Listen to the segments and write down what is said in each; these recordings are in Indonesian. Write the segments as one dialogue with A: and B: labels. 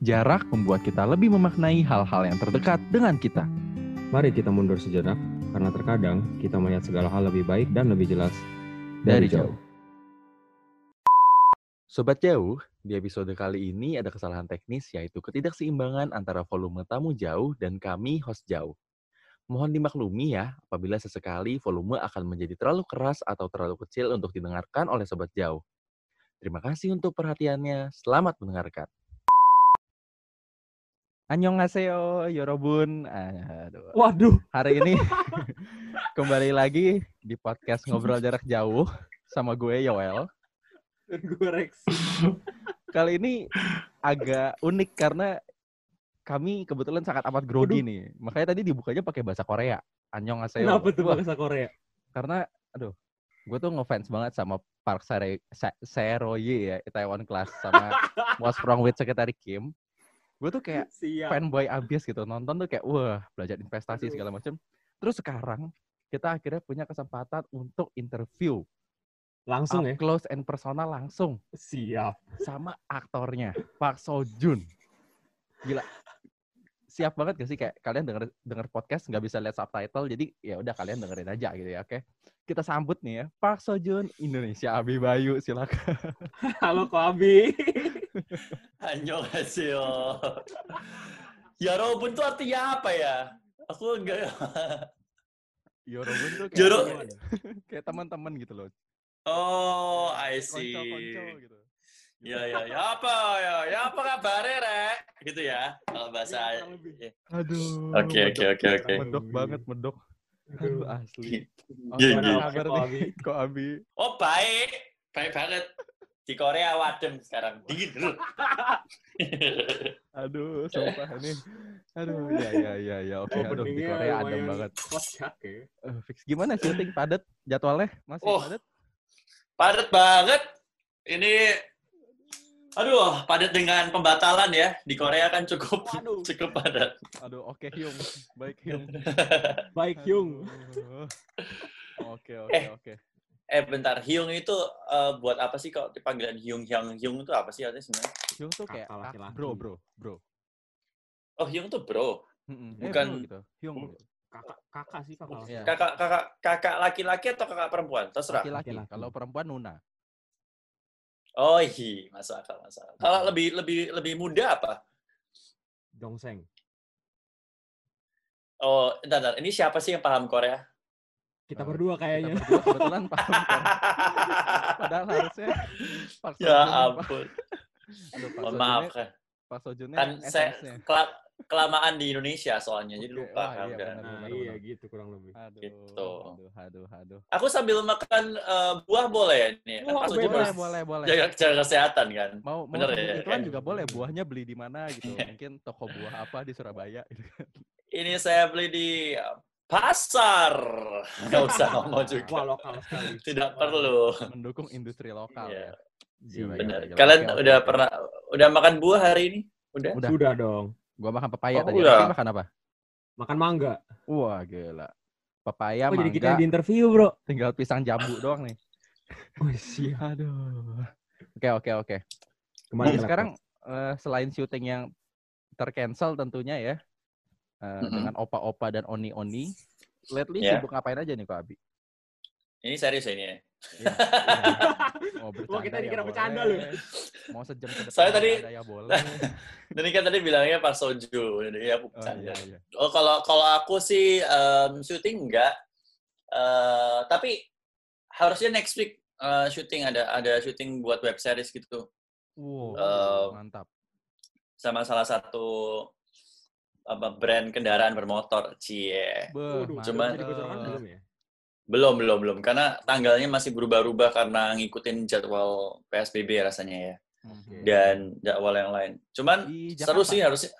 A: Jarak membuat kita lebih memaknai hal-hal yang terdekat dengan kita.
B: Mari kita mundur sejenak, karena terkadang kita melihat segala hal lebih baik dan lebih jelas
A: Dari jauh. Sobat jauh, di episode kali ini ada kesalahan teknis yaitu ketidakseimbangan antara volume tamu jauh dan kami host jauh. Mohon dimaklumi ya apabila sesekali volume akan menjadi terlalu keras atau terlalu kecil untuk didengarkan oleh sobat jauh. Terima kasih untuk perhatiannya. Selamat mendengarkan. Annyeonghaseyo, Yorobun. Aduh.
C: Waduh.
A: Hari ini kembali lagi di podcast Ngobrol Jarak Jauh sama gue Yoel.
C: Dan gue Rex.
A: Kali ini agak unik karena kami kebetulan sangat amat grogi nih. Makanya tadi dibukanya pakai bahasa Korea. Annyeonghaseyo.
C: Kenapa tuh bahasa Korea?
A: Karena aduh, gue tuh ngefans banget sama Park Seroye ya, Taiwan Class sama What's Wrong with Secretary Kim. Gue tuh kayak
C: Siap.
A: fanboy abis gitu nonton tuh kayak wah belajar investasi segala macam terus sekarang kita akhirnya punya kesempatan untuk interview.
C: Langsung
A: up
C: ya.
A: close and personal langsung.
C: Siap.
A: sama aktornya Park Seo Joon. Gila. Siap banget gak sih? Kayak kalian denger denger podcast nggak bisa lihat subtitle jadi ya udah kalian dengerin aja gitu ya oke? Kita sambut nih ya Park Seo Joon Indonesia Abi Bayu silakan.
C: Halo Koabi.
D: Annyeonghaseyo. Yarobun tuh artinya apa ya? Aku enggak
A: Yorobun tuh kayak
D: Yoro-
A: teman. kayak teman-teman gitu loh
D: Oh, I see.
A: konco-konco gitu
D: Ya ya ya apa ya? Ya apa kabarnya, Rek? Gitu ya. Kalau bahasa.
C: Iya.
A: Aduh.
D: Oke, oke, oke, oke.
A: Medok banget, medok. Aduh, asli. Oke,
D: Iya,
A: apa
D: iya.
A: kabar
C: Kok,
A: nih?
C: Abi?
A: Kok Abi?
D: Oh, baik. Baik banget. Di Korea wadem sekarang. Dingin dulu.
A: Aduh, sumpah ini. Aduh, ya ya ya ya. Oke, aduh di Korea adem banget.
C: Kocak ya.
A: Eh, fix gimana syuting padat jadwalnya? Masih
D: Oh.
A: padat?
D: padat banget. Ini Aduh, padat dengan pembatalan ya. Di Korea kan cukup
C: Waduh.
D: cukup padat.
A: Aduh, oke Hyung. Baik Hyung.
C: Baik Hyung.
A: Aduh. Oke, oke,
D: Eh.
A: oke.
D: Eh bentar, Hyung itu eh, buat apa sih kok dipanggilan Hyung Hyung Hyung itu apa sih artinya sebenarnya?
A: Hyung tuh kayak
C: Kakak
A: kak-
C: laki-laki.
A: bro, bro, bro.
D: Oh Hyung tuh bro,
A: Mm-mm. Eh,
D: Bukan-
A: bro gitu. Hyung.
C: Kakak kakak sih kakak.
A: Iya.
D: kakak kakak kakak laki-laki atau kakak perempuan? Terserah.
A: Laki-laki. Kalau perempuan Nuna.
D: Oh iya, masuk akal, masuk akal. Kalau lebih lebih lebih muda apa?
C: Dongseng.
D: Oh, entar, entar. Ini siapa sih yang paham Korea?
C: Kita berdua
A: Kita
C: kayaknya.
A: berdua kebetulan paham kan. Padahal harusnya Seo
D: ya
A: Joon-
D: ampun.
A: Aduh, Pak
D: maaf kan.
A: Pak Sojunnya
D: Kan saya
A: SS-nya.
D: kela- kelamaan di Indonesia soalnya, jadi
A: Oke,
D: lupa
A: wah,
D: kan
A: iya,
D: udah.
A: benar.
C: Nah, iya gitu kurang lebih.
A: Aduh,
D: Gitu.
A: aduh, aduh, aduh.
D: Aku sambil makan eh, buah boleh ya nih. Kan
C: Wah,
D: Pak
C: bebas.
A: Boleh, boleh, boleh.
D: jaga, jaga kesehatan kan.
A: Mau mau
D: Bener
A: sambil
D: ya,
A: iklan
D: kan?
A: juga boleh. Buahnya beli di mana gitu. Mungkin toko buah apa di Surabaya. gitu.
D: Ini saya beli di pasar. Nggak usah ngomong juga.
C: Wah lokal sekali.
D: Tidak perlu.
A: Mendukung industri lokal
D: Iya,
A: ya. Gila,
D: Benar.
A: gila.
D: Kalian
A: oke,
D: udah pernah udah makan buah hari ini? Udah?
A: Udah.
C: Sudah dong.
A: Gua makan pepaya
D: Oh,
A: tadi.
D: udah.
A: Makan apa?
C: Makan mangga.
A: Wah, gila. Pepaya,
C: Oh, jadi kita
A: mangga,
C: di interview, Bro.
A: tinggal pisang jambu doang nih.
C: Oh, siap.
A: Aduh. Oke, oke, oke.
C: Kembali
A: Jadi
C: ke
A: sekarang eh, selain syuting yang tercancel tentunya ya eh,
D: Mm-mm.
A: dengan opa-opa dan oni-oni, lately
D: Ya.
A: sibuk ngapain aja nih kok Abi?
D: Ini serius ini ya.
A: Iya. Mau
C: Wah, kita
A: bercanda
C: dikira
A: ya
C: bercanda
A: boleh.
C: loh.
A: Mau sejam ke depan
D: Saya tadi-
A: ada ya boleh.
D: Dan ini kan tadi bilangnya Pak Soju. Jadi aku
A: Oh
D: bercanda.
A: iya iya.
D: Oh kalau kalau aku sih em, syuting enggak. Eh, tapi harusnya next week eh, syuting ada ada syuting buat web series gitu
A: Wow,
D: Eh,
A: mantap.
D: sama salah satu apa brand kendaraan bermotor. Cie. Cuman-
C: jadi belum ya?
D: Belum, belum, belum. Karena tanggalnya masih berubah-ubah karena ngikutin jadwal PSBB rasanya ya.
A: Mhm.
D: Dan jadwal yang lain. Cuman
A: Di
D: seru
A: Jakarta?
D: sih harusnya.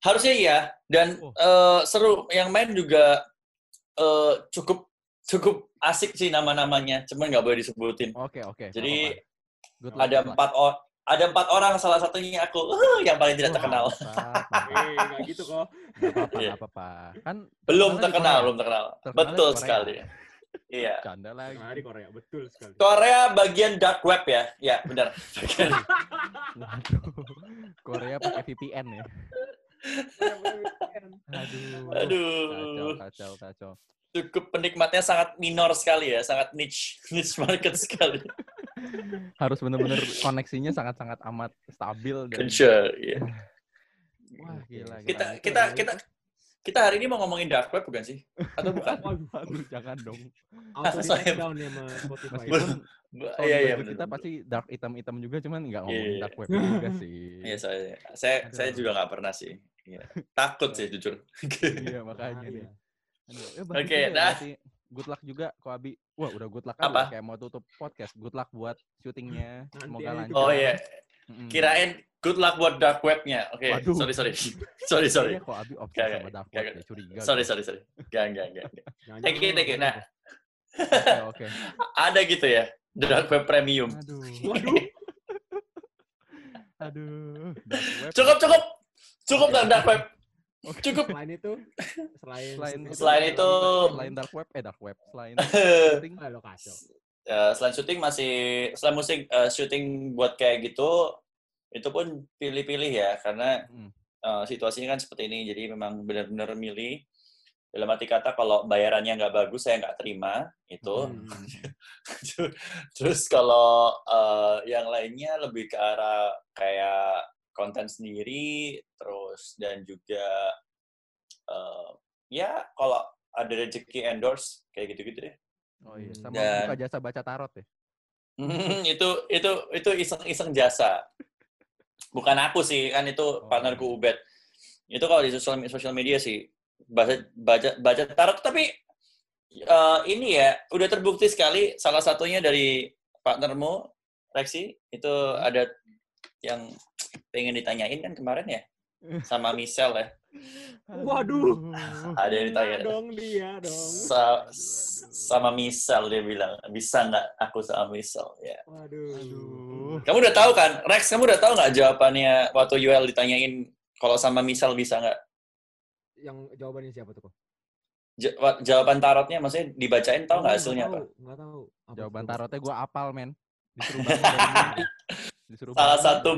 D: Harusnya iya. Dan
A: Oh.
D: eh, seru. Yang main juga eh, cukup cukup asik sih nama-namanya. Cuman nggak boleh disebutin.
A: Oke oke.
D: Jadi
A: nggak apa-apa. Good luck,
D: ada empat or ada empat orang salah satunya aku uh, yang paling tidak terkenal.
C: Eh, nggak gitu kok.
A: Nggak apa-apa,
D: Iya.
A: apa-apa. Kan
D: Belum terkenal, belum terkenal. Betul
A: Korea.
D: sekali. Iya.
A: Canda lagi.
C: Di Korea betul sekali.
D: Korea bagian dark web ya. Ya, benar.
A: Waduh. Korea pakai VPN ya. Aduh. Kacau,
D: Aduh.
A: kacau, kacau.
D: Cukup penikmatnya sangat minor sekali ya, sangat niche, niche market sekali.
A: Harus benar-benar koneksinya sangat-sangat amat stabil dan
D: Sure, iya.
A: wah gila.
D: Kita
A: gila.
D: kita kita kita hari ini mau ngomongin dark web bukan sih? Atau bukan?
C: Waduh,
A: Aduh, jangan dong.
C: auto
D: Saya-
C: down ya sama Spotify.
A: Meskipun
D: Iya iya
A: kita pasti dark hitam-hitam juga, cuman nggak ngomongin
D: Iya, iya.
A: dark web juga sih.
D: Iya saya saya saya
A: Aduh.
D: juga nggak pernah sih. Iya. Takut sih jujur.
A: Iya, makanya bagus
D: Oke,
A: ya,
D: nah.
A: Good luck juga, Ko Abi. Wah, udah good luck kali
D: Apa?
A: ya, kayak mau tutup podcast. Good luck buat syutingnya. Semoga lancar.
D: Oh iya,
A: Mm-mm.
D: kirain good luck buat dark webnya. Oke,
A: Waduh.
D: sorry sorry sorry sorry
A: Kayaknya Ko Abi obses
D: Gak,
A: sama dark web
D: gak.
A: deh, curiga.
D: sorry
A: gue.
D: sorry sorry. Gak gak gak. Thank you, thank you. Nah,
A: Oke, oke.
D: ada gitu ya dark web premium.
A: Aduh.
C: Waduh.
A: Aduh. Dark web.
D: Cukup cukup cukup dan dark web. Cukup.
C: Selain itu, selain
A: Selain
D: Selain itu,
A: selain dark web, eh dark web, selain
D: Eh,
A: syuting,
C: Ah, lo kacau.
D: selain syuting masih selain musik eh, syuting buat kayak gitu itu pun pilih-pilih ya karena
A: mm,
D: eh, situasinya kan seperti ini jadi memang benar-benar milih dalam arti kata kalau bayarannya nggak bagus saya nggak terima itu
C: Hmm.
D: terus kalau eh, yang lainnya lebih ke arah kayak konten sendiri terus dan juga eh, ya kalau ada rezeki endorse kayak gitu-gitu deh
A: oh iya, sama
D: Dan-
A: buka jasa baca tarot ya.
D: Hmm, itu itu itu iseng-iseng jasa. Bukan aku sih, kan itu
A: Oh.
D: partnerku Ubed. Itu kalau di sosial sosial media sih baca baca baca tarot tapi eh, ini ya udah terbukti sekali salah satunya dari partnermu Rexi itu ada yang pengen ditanyain kan kemarin ya sama Michelle ya.
C: Waduh.
D: Ada yang ditanya.
C: Nah dong dia dong.
D: Sa- sama Michelle dia bilang bisa nggak aku sama Michelle ya.
C: Waduh.
A: Aduh.
D: Kamu udah tahu kan, Rex? Kamu udah tahu nggak jawabannya waktu Yuel ditanyain kalau sama misal bisa nggak?
C: Yang jawabannya siapa tuh kok?
D: Ja- wa- jawaban tarotnya, maksudnya dibacain tahu nggak hasilnya apa?
C: Enggak tahu. Apa
A: Jawaban tarotnya gue apal, men. Disuruh bangun dari mimpi. Disuruh
D: Salah
A: bangun
D: satu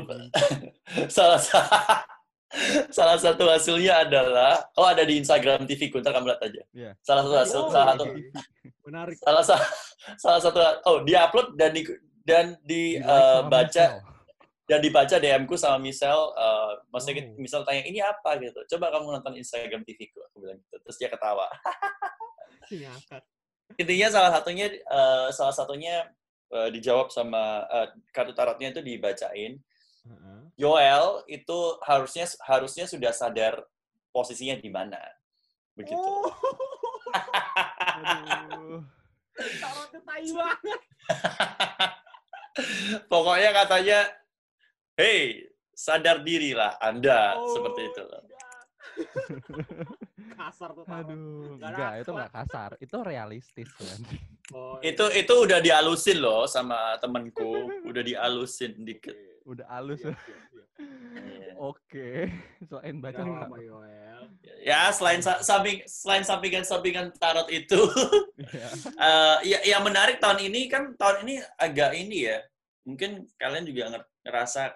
D: salah sa- salah satu hasilnya adalah oh ada di Instagram TV ku, ntar kamu lihat aja.
A: Iya.
D: Salah satu hasil,
C: Oh,
D: salah satu
C: iya. Menarik.
D: salah sa- salah satu oh dia upload dan di dan di,
A: Di-like
D: eh,
A: Michelle.
D: dan dibaca DM ku sama Michelle, eh maksudnya
C: Oh.
D: Michelle tanya ini apa gitu. Coba kamu nonton Instagram TV ku, aku bilang gitu. Terus dia ketawa. Intinya salah satunya eh, salah satunya eh, dijawab sama eh, kartu tarotnya itu dibacain
C: Heeh.
D: Yoel itu harusnya harusnya sudah sadar posisinya di mana begitu
C: Oh, tarotnya tai banget.
D: pokoknya katanya hey sadar dirilah anda
C: Oh,
D: seperti itu
C: tidak. Kasar tuh tarot.
A: Aduh,
C: Nggak
A: enggak, itu enggak kasar. Itu realistis, kan.
C: Oh,
D: itu itu udah dialusin loh sama temenku udah dialusin dikit
A: Udah halus.
C: Siap, siap, siap.
D: Iya.
A: Oke. Selain baca
C: Yoel.
D: ya selain sa- samping selain sampingan sampingan tarot itu
A: Iya.
D: Eh, ya, yang menarik tahun ini kan tahun ini agak ini ya. Mungkin kalian juga nger- ngerasa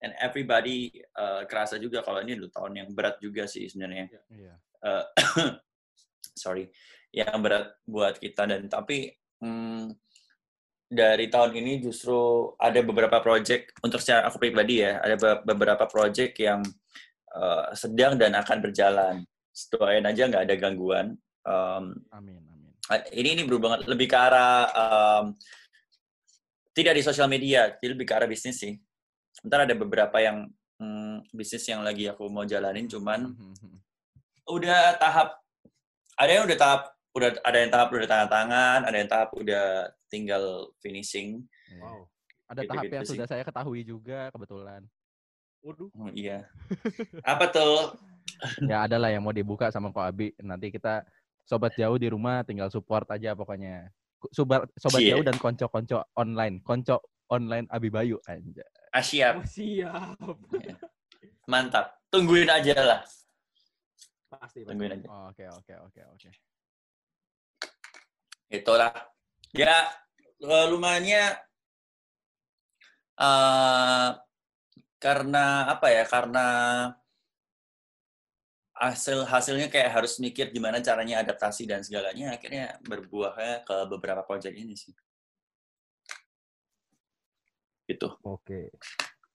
D: and everybody eh, kerasa juga kalau ini adalah tahun yang berat juga sih sebenarnya.
A: Iya.
D: Eh, sorry, yang berat buat kita dan tapi hmm, dari tahun ini justru ada beberapa project untuk secara aku pribadi ya, ada be- beberapa project yang eh, sedang dan akan berjalan. Doain aja nggak ada gangguan. Em,
A: Amin, amin.
D: Ah, ini ini berhubungan lebih ke arah um, tidak di sosial media, jadi lebih ke arah bisnis sih. Ntar ada beberapa yang hmm, bisnis yang lagi aku mau jalanin, cuman
A: Mhm.
D: udah tahap ada yang udah tahap udah ada yang tahap udah tanda tangan, ada yang tahap udah tinggal finishing.
A: Iya.
C: Wow.
A: Ada tahap
D: Gitu-gitu
A: yang
D: sih.
A: sudah saya ketahui juga kebetulan.
C: Waduh.
D: Hmm, iya. Apa tuh?
A: ya ada lah yang mau dibuka sama Ko Abi. Nanti kita sobat jauh di rumah tinggal support aja pokoknya. Sobat sobat
D: Cie.
A: jauh dan konco-konco online, konco online Abi Bayu aja.
D: Ah, siap,
C: Oh, siap.
D: mantap. Tungguin aja lah,
C: Pasti,
D: tungguin aja.
A: Oh, Oke, oke, oke, oke.
D: itulah ya eh, lumayannya eh karena apa ya karena hasil hasilnya kayak harus mikir gimana caranya adaptasi dan segalanya akhirnya berbuahnya ke beberapa project ini sih gitu
C: Oke.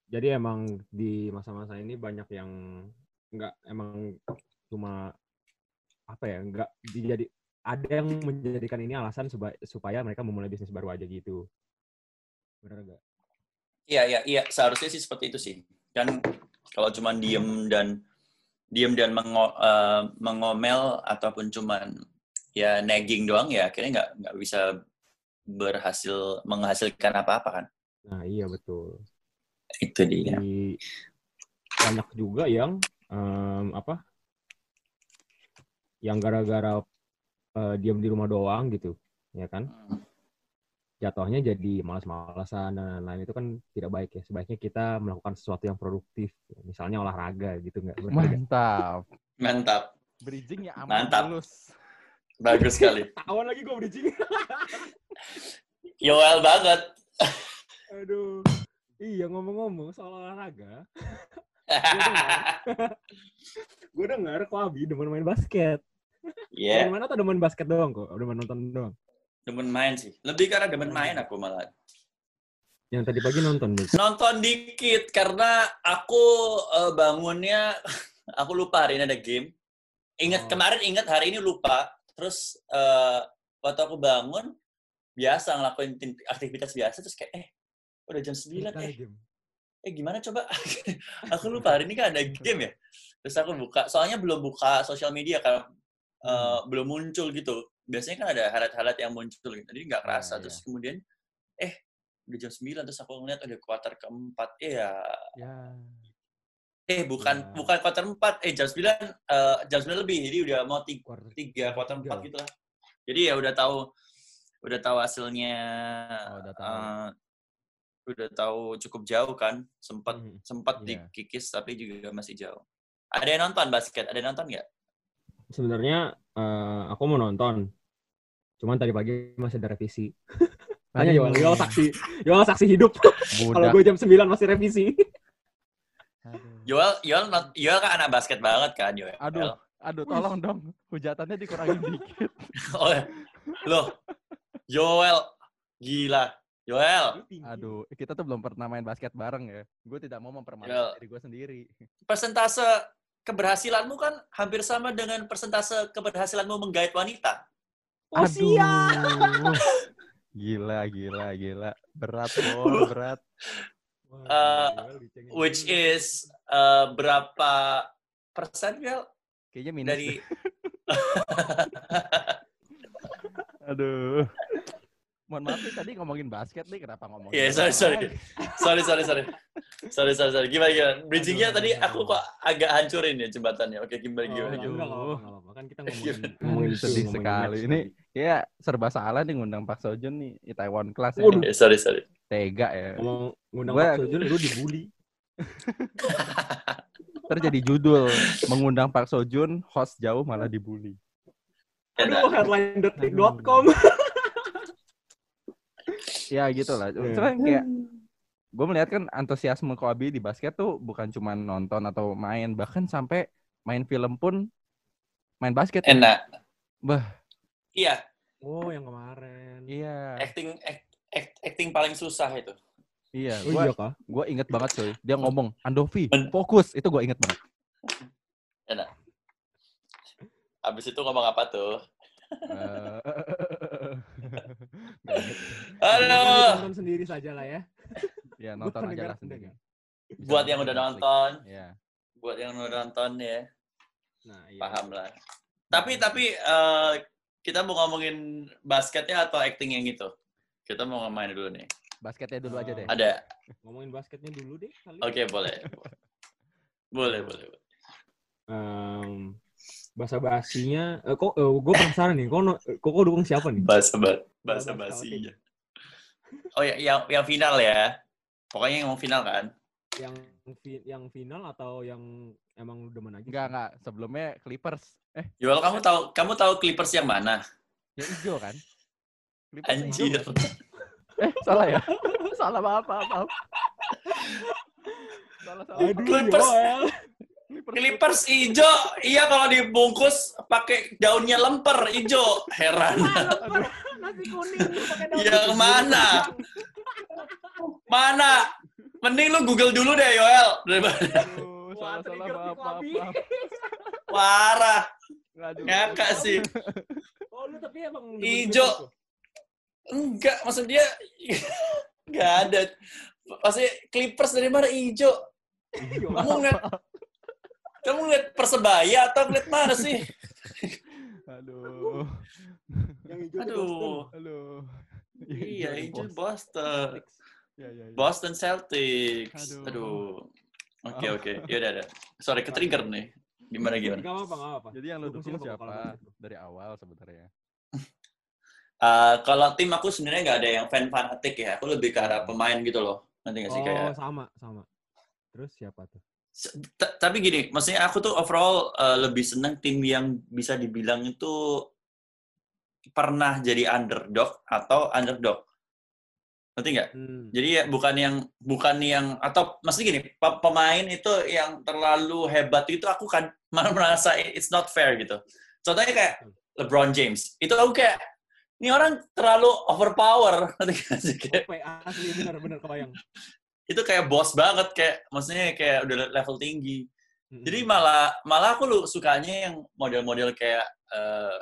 C: Jadi emang di masa-masa ini banyak yang nggak emang cuma apa ya nggak jadi ada yang menjadikan ini alasan supaya mereka memulai bisnis baru aja gitu. Benar nggak?
D: Iya, iya, iya. Seharusnya sih seperti itu sih. Kan kalau cuma diem dan diem dan mengo- eh, mengomel ataupun cuman ya nagging doang ya akhirnya nggak nggak bisa berhasil menghasilkan apa-apa kan.
C: Nah iya betul.
D: Itu dia.
C: Di banyak juga yang em, apa? Yang gara-gara eh, diam di rumah doang gitu, ya kan?
D: Hmm.
C: jatuhnya jadi malas-malasan dan lain-lain itu kan tidak baik ya. Sebaiknya kita melakukan sesuatu yang produktif, misalnya olahraga gitu nggak?
A: Mantap.
D: Mantap.
A: Bridgingnya aman
D: Mantap.
A: mulus.
D: Bagus sekali.
C: Tawan lagi gue bridging.
D: Yoel banget.
C: Aduh. Iya ngomong-ngomong soal olahraga, gue dengar kok Abi demen main basket.
D: Iya,
C: Demen main atau demen basket doang kok? Demen nonton doang.
D: demen main sih. Lebih karena demen main aku malah.
C: Yang tadi pagi nonton, Bix.
D: Nonton dikit karena aku eh, bangunnya aku lupa hari ini ada game. Ingat
C: Oh.
D: kemarin ingat hari ini lupa. Terus eh, waktu aku bangun biasa ngelakuin aktivitas biasa terus kayak eh udah jam 9
C: Nonton
D: eh
C: game.
D: eh gimana coba aku lupa hari ini kan ada game ya terus aku buka soalnya belum buka sosial media kan eh, belum muncul gitu. Biasanya kan ada highlight-highlight yang muncul gitu. Jadi nggak kerasa.
A: Iya,
D: terus kemudian eh udah jam 9 terus aku ngeliat ada kuarter keempat. Eh ya.
A: Ya.
D: eh bukan
C: Ya.
D: bukan kuarter empat. Eh jam 9 eh, jam 9 lebih. Jadi udah mau tiga, tiga kuarter empat gitu lah jadi ya udah tahu udah tahu hasilnya
A: Oh, udah tahu.
D: eh, udah tahu cukup jauh kan. Sempat
C: Mhm.
D: sempat
A: Iya.
D: dikikis tapi juga masih jauh. Ada yang nonton basket? Ada yang nonton nggak
C: Sebenarnya eh, aku mau nonton. Cuman tadi pagi masih ada revisi. Tanya Yoel, Yoel saksi. Yoel saksi hidup. Kalau gue jam 9 masih revisi.
D: Yoel Yoel not- Yoel kan anak basket banget kan Yoel
A: Aduh. Aduh, tolong dong. Hujatannya dikurangin dikit.
D: oh ya. loh Yoel gila Yoel
A: Aduh, kita tuh belum pernah main basket bareng ya. Gue tidak mau mempermalukan diri gue sendiri.
D: persentase keberhasilanmu kan hampir sama dengan persentase keberhasilanmu menggait wanita
C: Oh.
A: Aduh. Gila, gila, gila. Berat, Bol, berat.
C: Wah,
D: Uh, which is eh, berapa persen Yoel
A: Kayaknya minus.
D: dari.
A: Aduh. Mohon maaf nih tadi ngomongin basket nih, kenapa ngomongin?
D: Iya, sorry, sorry. sorry sorry sorry sorry sorry sorry gimana gimana bridgingnya tadi aku kok agak hancurin ya jembatannya oke gimana
C: Oh,
D: gimana
C: enggak,
D: gimana
C: enggak. Kan kita ngomongin,
A: Sedih
C: ngomongin
A: sekali.
C: match
A: Ini ya serba salah nih ngundang Pak Sojun nih, Itaewon Class ya.
D: Eh, sorry sorry
A: Tega ya.
C: Ngomong ngundang Pak Sojun, lu dibully.
A: Terus jadi judul mengundang Pak Sojun, host jauh malah dibully.
C: Aduh, headline.detik.com.
A: Ya gitu lah.
C: Iya.
A: Cuman kayak gue melihat kan antusiasme Kobe di basket tuh bukan cuma nonton atau main, bahkan sampai main film pun main basket. ya.
D: enak
A: Bah.
D: iya
C: Oh, yang kemarin.
A: Iya.
D: acting act- act- acting paling susah itu
A: Iya.
C: Oh
A: Gue
C: iya kah?
A: gue inget banget coy. Dia ngomong Andovi,
D: Men-
A: fokus. Itu gue inget banget.
D: abis itu ngomong apa tuh
A: Eh.
D: Aduh.
C: Nonton sendiri saja lah ya.
A: Ya nonton aja lah sendiri. Bisa
D: buat yang udah nonton
A: Iya.
D: buat yang udah nonton ya
C: Nah, iya.
D: paham lah tapi tapi eh, kita mau ngomongin basketnya atau acting yang gitu kita mau ngemain dulu nih
A: Basketnya dulu aja deh.
D: Ada
C: Ngomongin basketnya dulu deh kali.
D: oke boleh boleh boleh
C: Em, bahasa basinya eh, kok gue penasaran nih kok kok kok dukung siapa nih
D: bahasa ba-
C: Bahasa
D: basinya oh ya yang yang final ya pokoknya yang mau final kan
C: yang yang final atau yang emang demen aja
A: Enggak, enggak. Sebelumnya Clippers. Eh,
D: Yuval kamu tahu kamu tahu Clippers yang mana
A: yang hijau kan? Clippers hijau
D: Anjir.
A: sih? Eh, salah ya? salah maaf, maaf, maaf. Salah, salah.
B: Aduh,
D: Clippers.
B: Yoel.
D: Clippers hijau, iya kalau dibungkus pakai daunnya lemper hijau. Heran.
C: Nasi kuning pakai daun
D: Yang mana? Mana? Mending lu Google dulu deh, Yoel. Daripada
A: Aduh,
C: Wah,
A: salah, salah,
C: trigger
A: maaf,
C: pick
A: maaf,
C: Wabi.
A: maaf.
D: parah.
A: Aduh.
D: Ngakak sih.
C: Oh, lu tapi emang
D: Ijo. Enggak, maksud dia enggak ada. Pasti Clippers dari mana hijau? Kamu ngeliat, kamu ngeliat Persebaya atau ngeliat mana sih?
A: Aduh.
B: Yang hijau tuh Boston.
D: Aduh.
A: Aduh.
D: Iya, hijau
A: Boston.
D: Boston.
A: Ya, ya, ya.
D: Boston Celtics.
A: Aduh.
D: Aduh. Oke,
A: Oh.
D: oke. Ya udah, udah. Sorry, ke trigger nih. Gimana, gimana?
B: Gak apa-apa, gak apa-apa.
A: Jadi yang lo
B: Dukung siapa
A: dari awal sebenarnya?
D: Eh, kalau tim aku sebenarnya nggak ada yang fan fanatik ya. Aku lebih ke arah pemain gitu loh. Nanti nggak sih
B: Oh,
D: kayak.
B: sama, sama. Terus siapa tuh?
D: Tapi gini, maksudnya aku tuh overall eh, lebih seneng tim yang bisa dibilang itu pernah jadi underdog atau underdog. Ngerti nggak?
B: Hmm.
D: Jadi ya bukan yang bukan yang atau maksudnya gini, pe- pemain itu yang terlalu hebat itu aku kan malah merasa it's not fair gitu. Contohnya kayak LeBron James. Itu aku kayak ini orang terlalu overpower. Ngerti nggak sih?
B: Asli benar-benar kebayang.
D: Itu kayak bos banget kayak maksudnya kayak udah level tinggi.
B: Hmm.
D: Jadi malah malah aku lu sukanya yang model-model kayak eh,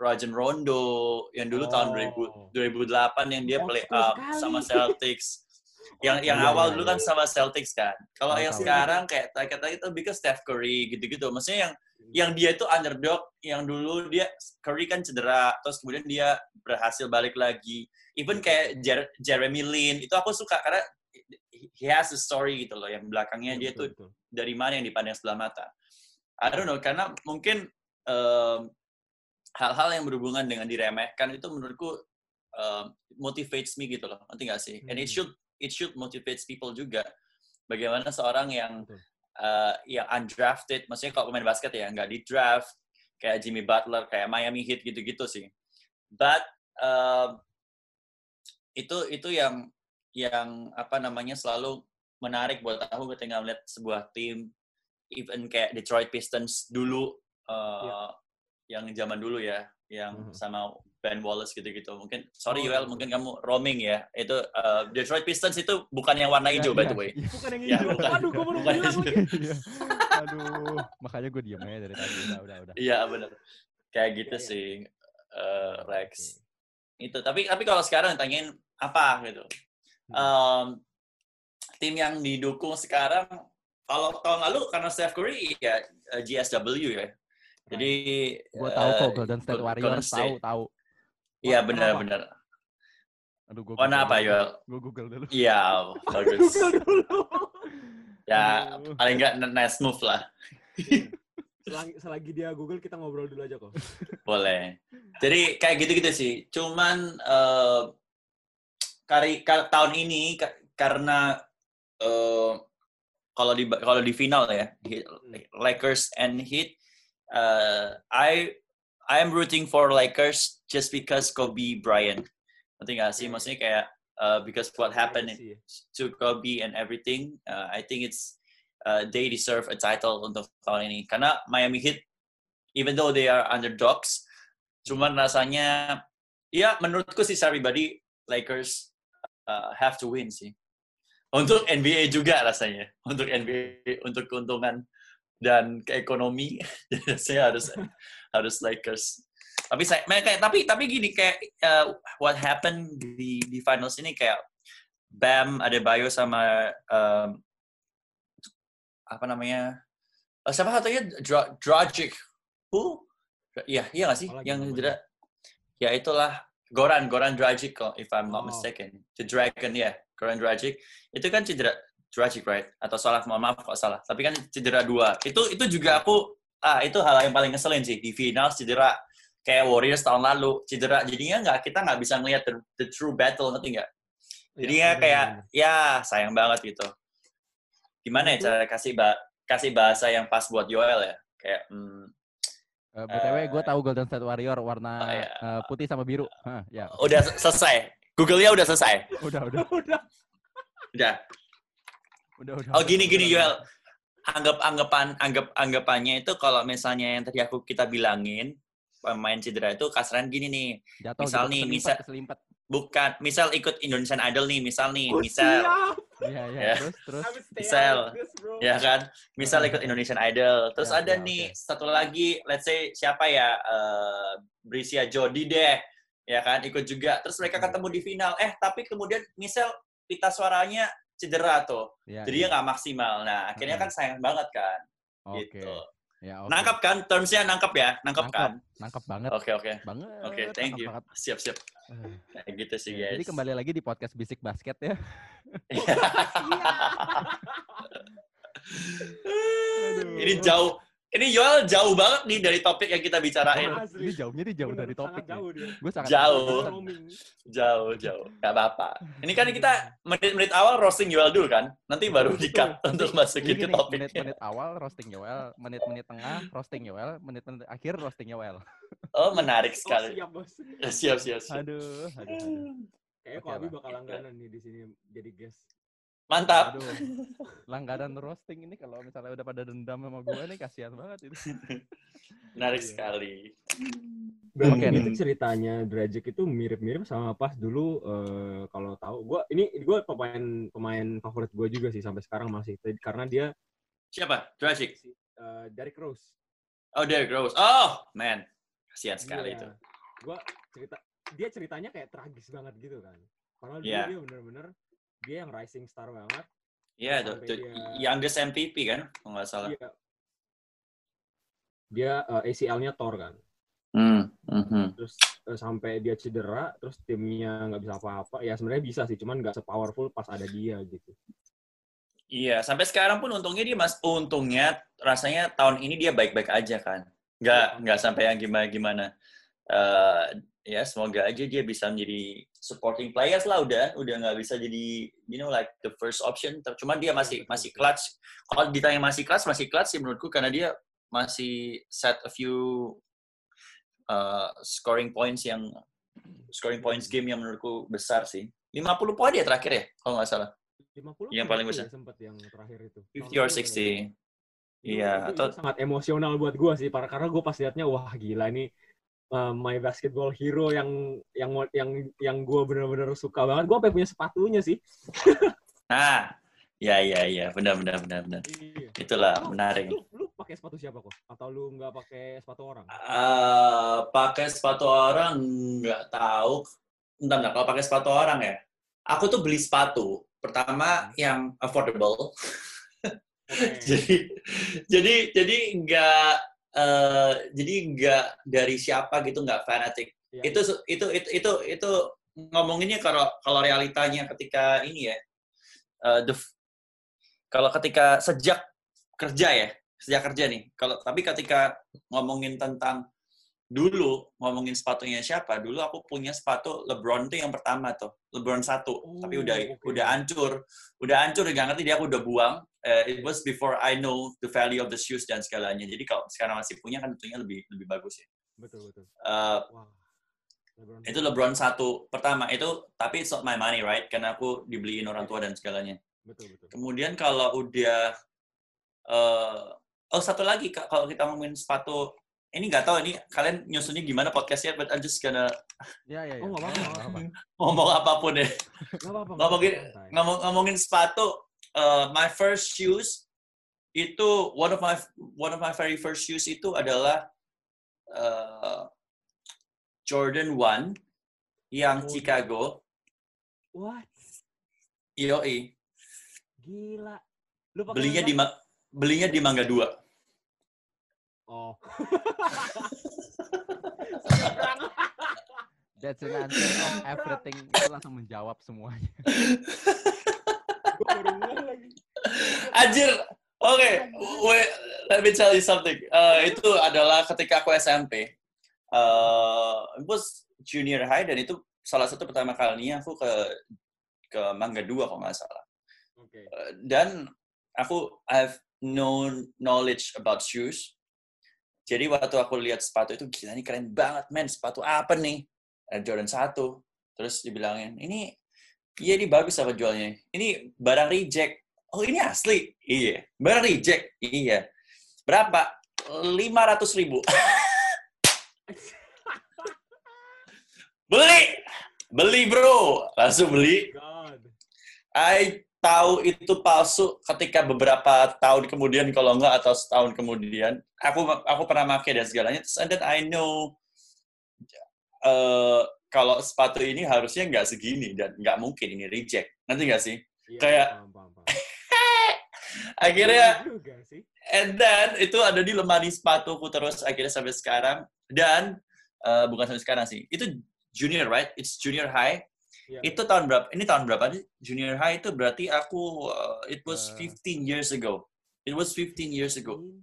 D: Rajon Rondo yang dulu tahun
B: Oh.
D: 2000, 2008 yang dia play up
C: sekali.
D: sama Celtics. yang yang
B: Iya,
D: awal
B: iya,
D: dulu
B: iya.
D: kan sama Celtics kan. Kalau
A: Tahu,
D: yang
A: tahu.
D: sekarang kayak kata itu lebih ke Steph Curry gitu-gitu. Maksudnya yang yang dia itu underdog, yang dulu dia Curry kan cedera, terus kemudian dia berhasil balik lagi. Even kayak Jer- Jeremy Lin itu aku suka karena he has a story gitu loh yang belakangnya dia tuh
B: Betul,
D: dari mana yang dipandang sebelah mata. I don't know, karena mungkin em, hal-hal yang berhubungan dengan diremehkan itu menurutku em, motivates me gitu loh, nanti nggak sih? And it
B: Hmm.
D: should it should motivates people juga. Bagaimana seorang yang eh, yang undrafted, maksudnya kalau pemain basket ya nggak di draft, kayak Jimmy Butler, kayak Miami Heat gitu-gitu sih. But em, itu itu yang yang apa namanya selalu menarik buat aku ketika melihat sebuah tim even kayak Detroit Pistons dulu uh,
B: Iya.
D: yang zaman dulu ya yang
B: Mhm.
D: sama Ben Wallace gitu-gitu mungkin sorry
B: Oh,
D: Yuel
B: iya,
D: mungkin kamu roaming ya itu uh, Detroit Pistons itu bukan yang warna hijau by
A: iya,
D: the way
A: iya.
B: Bukan yang
D: Ya,
B: hijau.
D: bukan.
B: Aduh, gue baru
D: Bukan
B: bilang lagi.
A: Iya. Aduh, makanya gue diem aja dari tadi. Udah, udah, udah.
D: iya benar kayak gitu
B: iya.
D: sih uh, Rex
A: Oke.
D: itu tapi tapi kalau sekarang tanyain apa gitu
B: Hmm.
D: Um, tim yang didukung sekarang kalau tahun lalu karena Steph Curry ya eh, GSW ya jadi
A: Gue tahu kok
D: eh,
A: Golden State Warriors tahu
D: State.
A: tahu.
D: iya
B: Kenapa?
D: benar-benar
A: Aduh, gue
D: warna apa Yoel
A: Gue google dulu.
D: iya bagus
B: Google dulu.
D: ya paling nggak nice move lah
B: Selagi, selagi dia Google, kita ngobrol dulu aja kok.
D: boleh jadi kayak gitu-gitu sih cuman eh, kari ka- tahun ini ka- karena eh, kalau di kalau di final ya Heat- Lakers and Heat uh, I I am rooting for Lakers just because Kobe Bryant nanti nggak sih
B: Iya, iya.
D: maksudnya kayak uh, because what happened
B: Iya sih.
D: to Kobe and everything uh, I think it's uh, they deserve a title untuk tahun ini karena Miami Heat even though they are underdogs cuman rasanya ya menurutku sih pribadi Lakers uh, have to win sih. Untuk NBA juga rasanya. Untuk NBA untuk keuntungan dan ke ekonomi saya harus harus Lakers tapi saya kayak tapi tapi gini kayak uh, what happened di di finals ini kayak Bam Adebayo sama um, apa namanya eh, siapa satunya? Dra- Dragic. Who? Iya iya nggak sih?
B: Apa lagi
D: yang cedera ya itulah Goran Goran Dragic if I'm not
B: Oh.
D: mistaken. The Dragon ya Goran Dragic. Itu kan cedera Dragic right? Atau salah mohon maaf kalau salah. Tapi kan cedera dua. Itu itu juga aku ah itu hal yang paling ngeselin sih. Di final cedera kayak Warriors tahun lalu cedera. Jadinya nggak kita nggak bisa ngelihat the, the true battle ngerti nggak? Jadi ya
B: Iya,
D: kayak
B: bener-bener.
D: ya sayang banget gitu. Gimana ya cara kasih ba- kasih bahasa yang pas buat Yoel ya? Kayak hmm,
A: Eh, BTW gue
D: Eh,
A: tahu Golden State Warrior warna
D: oh, iya.
A: eh, putih sama biru. Hah, ya.
D: Udah selesai. Google-nya udah selesai.
A: Udah, udah,
C: Udah.
D: Udah.
A: udah, udah.
D: Oh gini gini Yuel. Anggap anggapan anggap anggapannya itu kalau misalnya yang tadi aku kita bilangin pemain cedera itu kasaran gini nih.
A: Jatuh
D: misal
A: gitu,
D: nih, misal-
A: keselimpet.
D: Bukan, misal ikut Indonesian Idol nih, misal nih,
C: Oh,
D: misal.
A: Iya, iya.
D: Ya.
A: Terus, terus.
D: Misal.
C: this,
D: ya kan? Misal ikut Indonesian Idol. Terus
A: Ya,
D: ada
A: ya,
D: nih
A: oke.
D: satu lagi, let's say siapa ya? eh Brisia Jodi deh. Ya kan, ikut juga. Terus mereka
A: Hmm.
D: ketemu di final. Eh, tapi kemudian misal pita suaranya cedera tuh.
A: Ya,
D: Jadi
A: ya.
D: nggak maksimal. Nah, akhirnya
A: Hmm.
D: kan sayang banget kan.
A: Oke.
D: Gitu.
A: Ya, oke.
D: Nangkap kan? Termsnya nangkap ya? Nangkap
A: Nangkep.
D: kan?
A: Nangkep banget.
D: Oke, oke.
A: Banget.
D: Oke, thank
A: nangkep
D: you.
A: banget.
D: Siap, siap.
A: Eh,
D: Kayak gitu sih,
A: ya,
D: guys.
A: Jadi kembali lagi di podcast Bisik Basket ya.
D: Ini jauh. Ini Yoel jauh banget nih dari topik yang kita bicarain.
A: Ini jauhnya dia jauh
C: Bener,
A: dari topik.
C: jauh dia.
A: Gue sangat
D: Jauh. Jauh, jauh. Gak apa-apa. Ini kan kita menit-menit awal roasting Yoel dulu kan? Nanti baru di-cut untuk masukin ke topiknya.
A: menit-menit awal roasting Yoel, menit-menit tengah roasting Yoel, menit-menit akhir roasting Yoel.
D: Oh, menarik
C: Oh,
D: sekali.
C: siap, bos.
D: Siap, siap, siap.
A: Aduh, aduh, aduh.
C: Kayaknya Ko Abi bakal langganan nih di sini jadi guest.
D: Mantap.
A: Aduh. Langganan roasting ini kalau misalnya udah pada dendam sama gue nih kasihan banget itu.
D: Menarik
C: Iya.
D: sekali.
C: Dan
A: Oke,
C: itu ceritanya Dragic itu mirip-mirip sama pas dulu eh, kalau tahu gua ini gua pemain pemain favorit gua juga sih sampai sekarang masih karena dia
D: Siapa? Dragic.
C: eh, Derrick Rose.
D: Oh, Derrick Rose. Oh, man. Kasihan sekali
C: Iya.
D: itu.
C: Gua cerita dia ceritanya kayak tragis banget gitu kan. Padahal dulu
D: Iya.
C: dia bener-bener dia yang rising star banget.
D: Iya, the,
C: Sampai
D: the
C: dia-
D: youngest MVP kan? Kalau nggak salah.
C: Iya. Dia eh, ACL-nya Thor kan.
D: Hmm. mhm.
C: Terus eh, sampai dia cedera, terus timnya nggak bisa apa-apa. Ya sebenarnya bisa sih, cuman nggak sepowerful pas ada dia gitu.
D: Iya, sampai sekarang pun untungnya dia mas, untungnya rasanya tahun ini dia baik-baik aja kan, nggak
C: Iya.
D: nggak sampai yang gimana-gimana. Eh, ya semoga aja dia bisa menjadi supporting players lah udah, udah nggak bisa jadi you know like the first option. Cuman dia masih
C: betul,
D: masih clutch. Kalau ditanya masih clutch, masih clutch sih menurutku karena dia masih set a few uh, scoring points yang scoring points game yang menurutku besar sih. 50 poin dia terakhir ya, kalau nggak salah.
C: 50
D: Yang paling
C: 60
D: besar.
C: ya sempet yang terakhir itu.
D: 50 or 60.
C: Itu-
D: Iya,
C: itu,
D: atau
C: sangat emosional buat gue sih, karena gue pas liatnya wah gila ini uh, my basketball hero yang yang yang yang gue bener-bener suka banget. Gue sampai punya sepatunya sih.
D: Nah, ya ya ya, benar benar benar benar.
C: Iya.
D: Itulah
C: Lu-
D: menarik.
C: Lu, lu pakai sepatu siapa kok? Atau lu nggak pakai sepatu orang?
D: Eh, pakai sepatu orang nggak tahu. Entar, entar, kalau pakai sepatu orang ya. Aku tuh beli sepatu. Pertama yang affordable.
C: Oke.
D: jadi jadi jadi nggak eh, jadi nggak dari siapa gitu nggak fanatik.
C: Iya,
D: Itu itu itu itu itu ngomonginnya kalau kalau realitanya ketika ini ya. eh, the kalau ketika sejak kerja ya, sejak kerja nih. Kalau tapi ketika ngomongin tentang dulu ngomongin sepatunya siapa? Dulu aku punya sepatu LeBron tuh yang pertama tuh, LeBron satu. tapi
C: Oh,
D: udah
C: oke.
D: udah hancur, udah hancur nggak ngerti dia aku udah buang. Eh, it was before I know the value of the shoes dan segalanya. Jadi kalau sekarang masih punya kan tentunya lebih lebih bagus ya.
C: betul betul.
D: Eh,
C: Wah. LeBron
D: itu LeBron satu pertama itu tapi it's not my money right karena aku dibeliin orang tua dan segalanya.
C: Betul betul.
D: Kemudian kalau udah eh oh satu lagi kalau kita ngomongin sepatu ini nggak tahu ini kalian nyusunnya gimana podcastnya but I'm just gonna
A: Ya, ya, ya.
C: Oh, nggak apa-apa.
D: ngomong apa pun ya
C: Nggak apa-apa.
D: ngomongin ngomong ngomongin sepatu eh, my first shoes itu one of my one of my very first shoes itu adalah eh, Jordan 1 yang
C: Oh,
D: Chicago
C: What?
D: IOI
C: Gila. Lu
D: belinya di belinya di Mangga 2
C: Oh.
A: That's an answer of everything. Itu langsung menjawab semuanya.
D: Anjir, oke, wait, let me tell you something. Eh, itu adalah ketika aku SMP. Eh, it was junior high dan itu salah satu pertama kalinya aku ke ke Mangga 2 kalau nggak salah.
C: Oke.
D: Eh, dan aku I have no knowledge about shoes. Jadi waktu aku lihat sepatu itu, gila ini keren banget, men. Sepatu apa nih? Air Jordan 1. Terus dibilangin, ini, iya ini bagus apa jualnya. Ini barang reject. Oh ini asli? Iya. Barang reject? Iya. Berapa? 500 ribu. beli! Beli bro! Langsung beli.
C: God.
D: I tahu itu palsu ketika beberapa tahun kemudian kalau enggak atau setahun kemudian. Aku aku pernah pakai dan segalanya. Terus and then I know eh, kalau sepatu ini harusnya nggak segini dan nggak mungkin ini reject. Nanti nggak sih?
C: Iya,
D: Kayak-
C: paham, paham,
D: akhirnya
C: Iya juga sih.
D: and then itu ada di lemari sepatuku terus akhirnya sampai sekarang. Dan eh, bukan sampai sekarang sih. Itu junior right? It's junior high
C: Iya.
D: itu tahun berapa ini tahun berapa sih junior high itu berarti aku uh, it was
B: Eh.
D: 15 years ago it was 15 years ago
C: Hmm.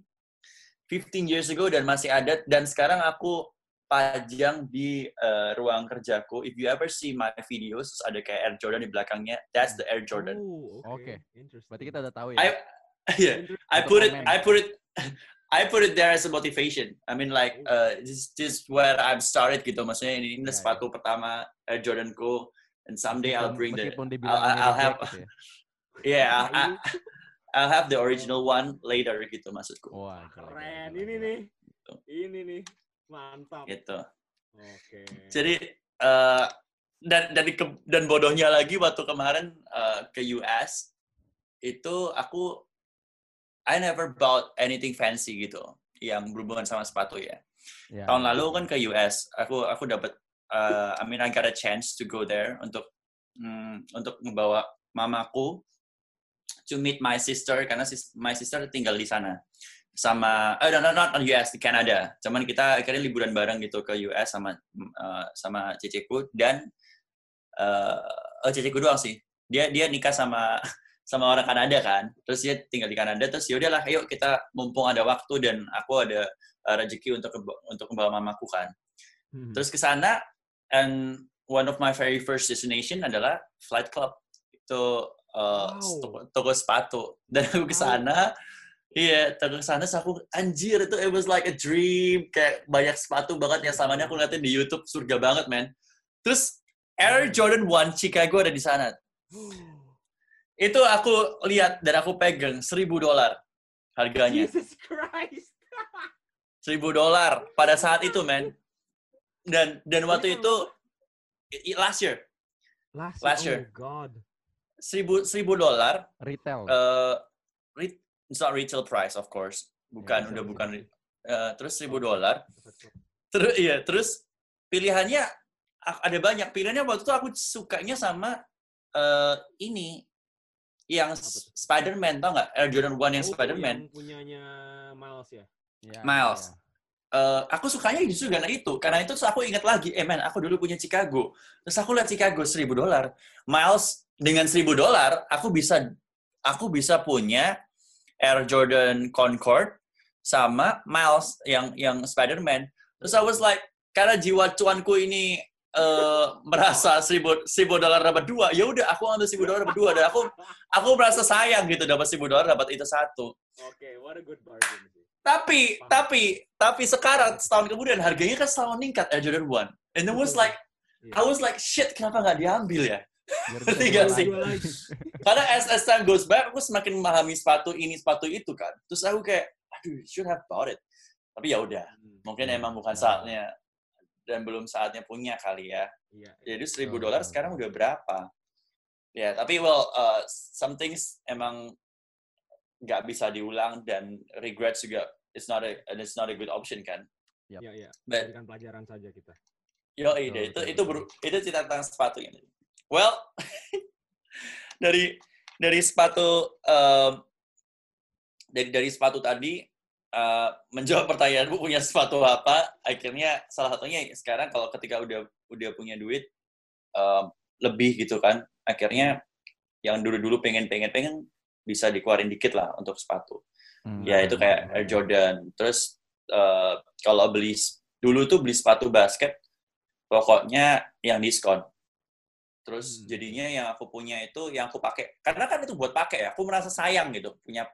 D: 15 years ago dan masih ada dan sekarang aku pajang di uh, ruang kerjaku if you ever see my videos terus ada kayak Air Jordan di belakangnya that's the Air Jordan
C: Oh,
B: Oke.
C: Interesting.
B: Berarti kita udah tahu ya.
D: I yeah I put it. I put it I put it there as a motivation I mean like uh, this this is where I'm started gitu maksudnya ini, ini
B: ya.
D: sepatu pertama Air Jordanku and someday I'll bring the I'll- I'll have-
B: gitu ya.
D: yeah I- I,
C: Ini
D: I'll have the original one later gitu maksudku.
B: Wah,
C: keren. Ini nih. Ini nih. Mantap.
D: Gitu.
C: Oke.
D: Jadi eh, dan dan ke- dan bodohnya lagi waktu kemarin eh, ke US itu aku I never bought anything fancy gitu yang berhubungan sama sepatu ya.
B: Ya,
D: Tahun lalu kan ke US, aku aku dapat eh, I mean I got a chance to go there untuk hmm, untuk membawa mamaku to meet my sister karena sis- my sister tinggal di sana sama eh no, no, not on US di Canada. Cuman kita akhirnya liburan bareng gitu ke US sama eh, sama ceceku dan eh oh, ceceku doang sih. Dia dia nikah sama sama orang Kanada kan. Terus dia tinggal di Kanada terus ya udahlah ayo kita mumpung ada waktu dan aku ada eh, rezeki untuk untuk membawa mamaku kan.
C: Hmm.
D: Terus ke sana and one of my very first destination adalah Flight Club. Itu uh,
C: Wow.
D: toko, sepatu. Dan aku ke sana Iya, toko ke sana aku anjir itu it was like a dream kayak banyak sepatu banget yang selama ini aku ngeliatin di YouTube surga banget man. Terus Air Jordan 1 Chicago ada di sana. Itu aku lihat dan aku pegang 1000 dolar harganya.
C: Jesus Christ.
D: 1000 dolar pada saat itu man. Dan dan waktu itu last year
C: Last,
D: Last
C: year. Oh God.
D: 1000 1000 dolar
B: Retail.
D: eh re- it's not retail price of course. Bukan
B: bisa,
D: udah bukan eh, terus 1000 dolar. Terus iya, terus pilihannya ada banyak. Pilihannya waktu itu aku sukanya sama eh ini yang? Spider-Man tau nggak? Air Jordan 1 yang
C: Oh,
D: Spider-Man.
C: Yang punyanya Miles ya.
B: Ya,
D: Miles.
B: ya.
D: Eh, aku sukanya justru karena itu. Karena itu terus aku ingat lagi, eh man, aku dulu punya Chicago. Terus aku lihat Chicago 1000 dolar. Miles dengan 1000 dolar, aku bisa aku bisa punya Air Jordan Concord sama Miles yang yang Spider-Man. Terus I was like, karena jiwa cuanku ini eh, merasa 1000 1000 dolar dapat dua, ya udah aku ambil 1000 dolar dapat dua dan aku aku merasa sayang gitu dapat 1000 dolar dapat itu satu.
C: Oke, what a good bargain.
D: Tapi,
C: Paham.
D: tapi, tapi sekarang setahun kemudian harganya kan selalu meningkat Air Jordan 1. And it was like, I was like, shit, kenapa nggak diambil ya? Ngerti nggak
B: jual
D: sih? Karena as, as time goes by, aku semakin memahami sepatu ini, sepatu itu kan. Terus aku kayak, aduh, should have bought it. Tapi ya udah,
C: Hmm,
D: mungkin
B: Hmm,
D: emang bukan
B: ya.
D: saatnya dan belum saatnya punya kali ya.
C: Iya.
D: Jadi seribu dolar sekarang udah berapa? Ya, tapi well, uh, some things emang nggak bisa diulang dan regrets juga it's not a it's not a good option kan.
B: Yap.
C: Iya, iya.
D: But
C: Berikan pelajaran saja kita.
D: Yo, ide itu itu beru- itu cerita tentang sepatu ini. Well, dari dari sepatu em, dari dari sepatu tadi eh, menjawab pertanyaanmu punya sepatu apa? Akhirnya salah satunya sekarang kalau ketika udah udah punya duit em, lebih gitu kan, akhirnya yang dulu-dulu pengen-pengen pengen bisa dikeluarin dikit lah untuk sepatu.
B: Hmm.
D: Ya itu kayak Air Jordan. Terus eh, kalau beli dulu tuh beli sepatu basket pokoknya yang diskon. Terus
C: Hmm.
D: jadinya yang aku punya itu yang aku pakai karena kan itu buat pakai ya. Aku merasa sayang gitu punya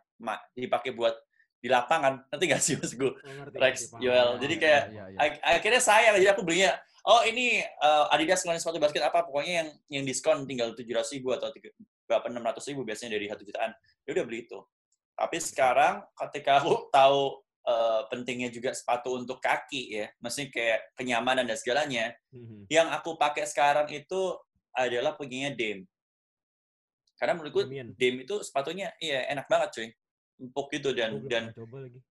D: dipakai buat di lapangan. Nanti gak sih maksud gue?
C: Oh,
D: Rex. Joel.
C: Paham.
D: Jadi kayak
A: Iya, iya.
D: Ak- akhirnya sayang jadi aku belinya oh ini uh, Adidas ngeluarin sepatu basket apa pokoknya yang yang diskon tinggal tujuh ratus ribu atau berapa enam ratus ribu biasanya dari satu jutaan ya udah beli itu tapi sekarang ketika aku tahu uh, pentingnya juga sepatu untuk kaki ya maksudnya kayak kenyamanan dan segalanya
C: Mhm.
D: yang aku pakai sekarang itu adalah punyanya Dame karena menurutku. Dame itu sepatunya iya enak banget cuy empuk gitu dan
C: belum
D: dan
C: coba lagi.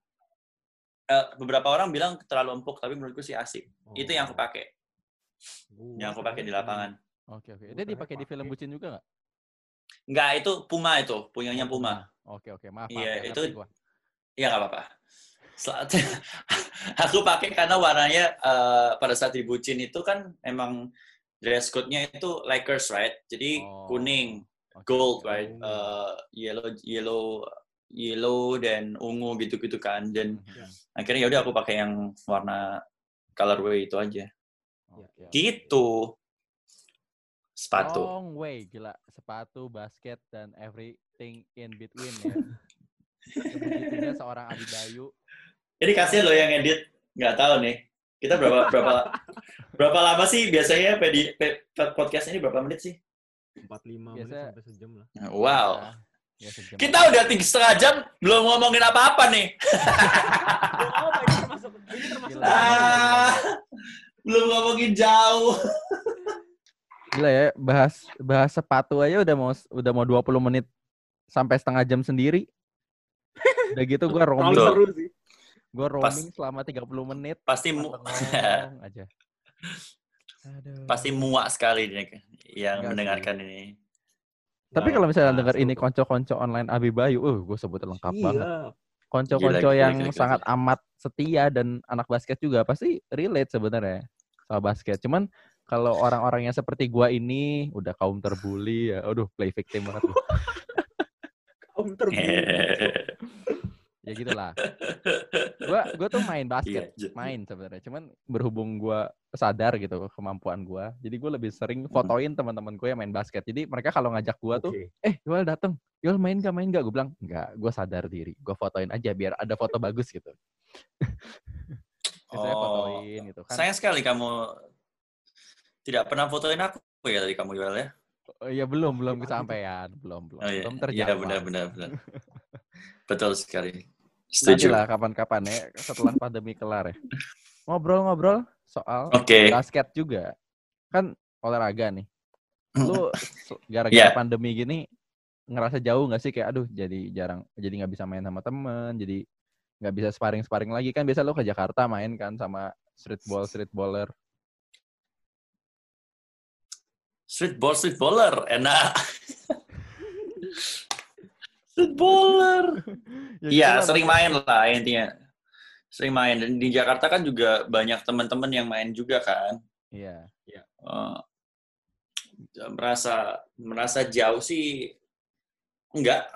D: uh, beberapa orang bilang terlalu empuk tapi menurutku sih asik itu yang aku
C: Oh,
D: pakai
C: gua
D: yang aku pakai di lapangan
A: Oke oke. Dia dipakai di film bucin juga nggak?
D: Enggak, itu Puma itu, punyanya Puma.
A: Oke oke. Maaf.
D: Iya, itu-. Iya nggak apa-apa. Aku pakai karena warnanya eh, pada saat di bucin itu kan emang dress code-nya itu Lakers, right? Jadi
A: Oh,
D: kuning,
A: oke,
D: gold, right? Eh, yellow, yellow, yellow dan ungu gitu-gitu kan. Dan
A: Mhm.
D: akhirnya ya udah aku pakai yang warna colorway itu aja.
A: Oke.
D: Gitu. Sepatu.
A: Long way, gila. Sepatu, basket, dan everything in between ya. Sebegitunya seorang Adi Bayu.
D: Jadi kasihan loh yang edit, nggak tahu nih. Kita berapa berapa berapa lama sih biasanya pedi, pe- podcast ini berapa menit sih?
C: 45 menit
A: Biasa-
C: sampai sejam lah.
D: Wow.
A: Ya, sejam.
D: Kita udah tiga setengah jam belum ngomongin apa-apa nih.
C: Oh, ini termasuk ini termasuk
A: Gila.
D: Ah, belum ngomongin jauh.
A: Gila ya, bahas bahas sepatu aja udah mau udah mau 20 menit sampai setengah jam sendiri. Udah gitu gua
C: terlalu
A: roaming,
C: seru sih.
D: Pas-
A: roaming selama 30 menit.
D: Pasti mu,
A: aja. Aduh.
D: pasti muak sekali nih yang
A: Enggak
D: mendengarkan ini.
A: Tapi kalau misalnya
C: Nah,
A: denger
C: seru
A: ini konco-konco online Abi Bayu, uh, gue sebut lengkap banget.
C: Iya.
A: Konco-konco
D: Gila, gila,
A: yang
D: gila, gila.
A: sangat amat setia dan anak basket juga pasti relate sebenarnya sama basket. Cuman kalau orang-orang yang seperti gua ini udah kaum terbully ya, aduh play victim banget.
C: Kaum terburu.
A: ya gitulah. Gua gua tuh main basket,
D: Iya, j-
A: main sebenarnya. Cuman berhubung gua sadar gitu kemampuan gua, jadi gua lebih sering fotoin teman-teman gue yang main basket. Jadi mereka kalau ngajak gua tuh,
C: Oke.
A: eh Yoel dateng, Yoel main gak main gak? Gue bilang enggak, gue sadar diri, gue fotoin aja biar ada foto bagus gitu.
D: Oh,
A: fotoin gitu kan.
D: sayang sekali kamu tidak pernah fotoin aku ya tadi kamu jual ya.
A: Oh, iya belum belum kesampaian, belum belum
D: Oh iya,
A: belum
D: iya
A: terjawab.
D: benar benar benar. Betul sekali.
A: Nanti
D: Setuju.
A: lah kapan-kapan ya setelah pandemi kelar ya. Ngobrol-ngobrol soal
D: Oke.
A: basket juga. Kan olahraga nih. Lu gara-gara
D: Iya.
A: pandemi gini ngerasa jauh nggak sih kayak aduh jadi jarang jadi nggak bisa main sama temen jadi nggak bisa sparring sparring lagi kan biasa lu ke Jakarta main kan sama street ball street baller
D: Street ball, street baller, enak. street baller.
A: Ya
D: Iya,
A: gitulah,
D: sering main lah intinya. Sering main dan di Jakarta kan juga banyak teman-teman yang main juga kan.
A: iya
D: Eh, merasa merasa jauh sih enggak.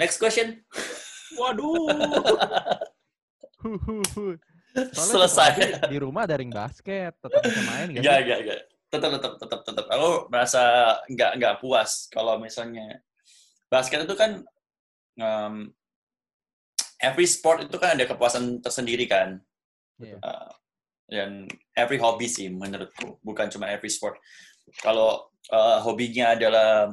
D: Next question.
C: Waduh.
A: Soalnya
D: Selesai.
A: di rumah daring basket tetap bisa main gak
D: Enggak, enggak, enggak. Tetap, tetap, tetap, tetap. Aku merasa enggak, enggak puas kalau misalnya basket itu kan um, every sport itu kan ada kepuasan tersendiri kan.
A: Iya.
D: Uh, dan every hobby sih menurutku, bukan cuma every sport. Kalau uh, hobinya adalah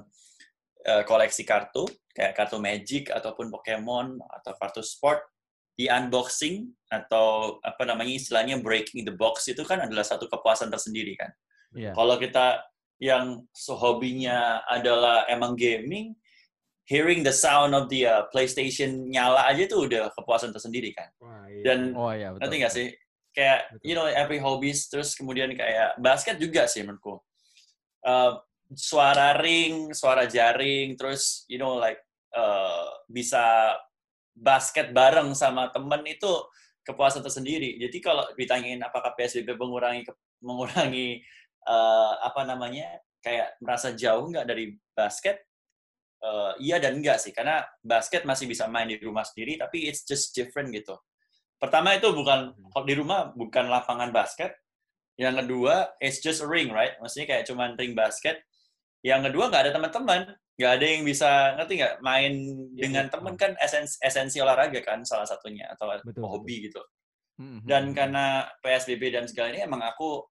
D: uh, koleksi kartu, kayak kartu Magic ataupun Pokemon atau kartu sport, di unboxing atau apa namanya istilahnya breaking the box itu kan adalah satu kepuasan tersendiri kan.
A: Iya.
D: Kalau kita yang so hobinya adalah emang gaming, hearing the sound of the uh, PlayStation nyala aja itu udah kepuasan tersendiri kan.
C: Wah, iya.
D: Dan
A: Oh iya betul.
D: Nanti nggak sih? Kayak,
C: Betul.
D: you know, every hobbies, terus kemudian kayak basket juga sih menurutku. Uh, suara ring, suara jaring, terus, you know, like, uh, bisa basket bareng sama temen itu kepuasan tersendiri. Jadi kalau ditanyain apakah PSBB mengurangi mengurangi uh, apa namanya kayak merasa jauh nggak dari basket? Uh, iya dan enggak sih, karena basket masih bisa main di rumah sendiri, tapi it's just different gitu. Pertama itu bukan kalau di rumah bukan lapangan basket. Yang kedua, it's just a ring, right? Maksudnya kayak cuman ring basket. Yang kedua nggak ada teman-teman. nggak ada yang bisa ngerti nggak main
B: Iya,
D: dengan
B: iya.
D: temen kan esensi, esensi olahraga kan salah satunya atau
B: Betul,
D: hobi gitu.
A: Hmm,
D: Dan
A: hmm,
D: karena PSBB dan segala ini emang aku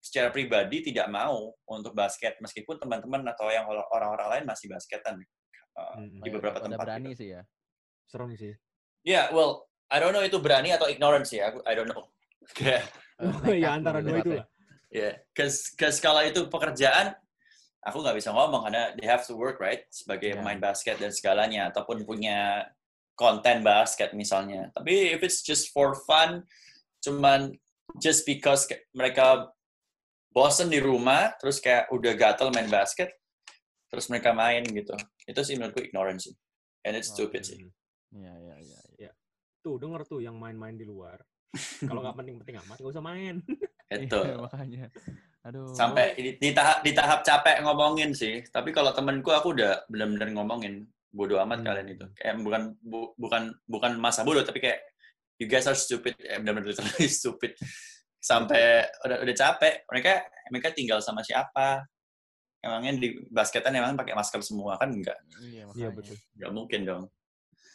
D: secara pribadi tidak mau untuk basket meskipun teman-teman atau yang orang-orang lain masih basketan uh,
B: Mm-mm.
D: di
A: ya,
D: beberapa tempat.
A: berani
D: gitu.
A: sih ya.
B: Serem sih.
D: Ya, well, I don't know itu berani atau ignorance ya. Aku I don't know. Kayak
B: Oh, ya antara dua itu lah.
D: Ya, cause, cause kalau itu pekerjaan, aku nggak bisa ngomong karena they have to work right sebagai
A: Ya.
D: pemain basket dan segalanya ataupun punya konten basket misalnya. Tapi if it's just for fun, cuman just because mereka bosen di rumah, terus kayak udah gatel main basket, terus mereka main gitu. Itu sih menurutku ignorance sih. And it's stupid sih.
A: Iya, iya, iya. iya.
B: Tuh denger tuh yang main-main di luar. Kalau nggak penting-penting amat nggak usah main.
D: Itu.
A: Iya, makanya. Aduh.
D: sampai di, di tahap di tahap capek ngomongin sih tapi kalau temenku aku udah benar-benar ngomongin bodoh amat
B: Hmm.
D: kalian itu kayak bukan bu- bukan bukan masa bodoh tapi kayak you guys are stupid eh, benar-benar literally stupid sampai udah udah capek mereka mereka tinggal sama siapa emangnya di basketan emang pakai masker semua kan enggak
A: Iya,
B: Iya
A: makanya.
B: betul.
D: enggak mungkin dong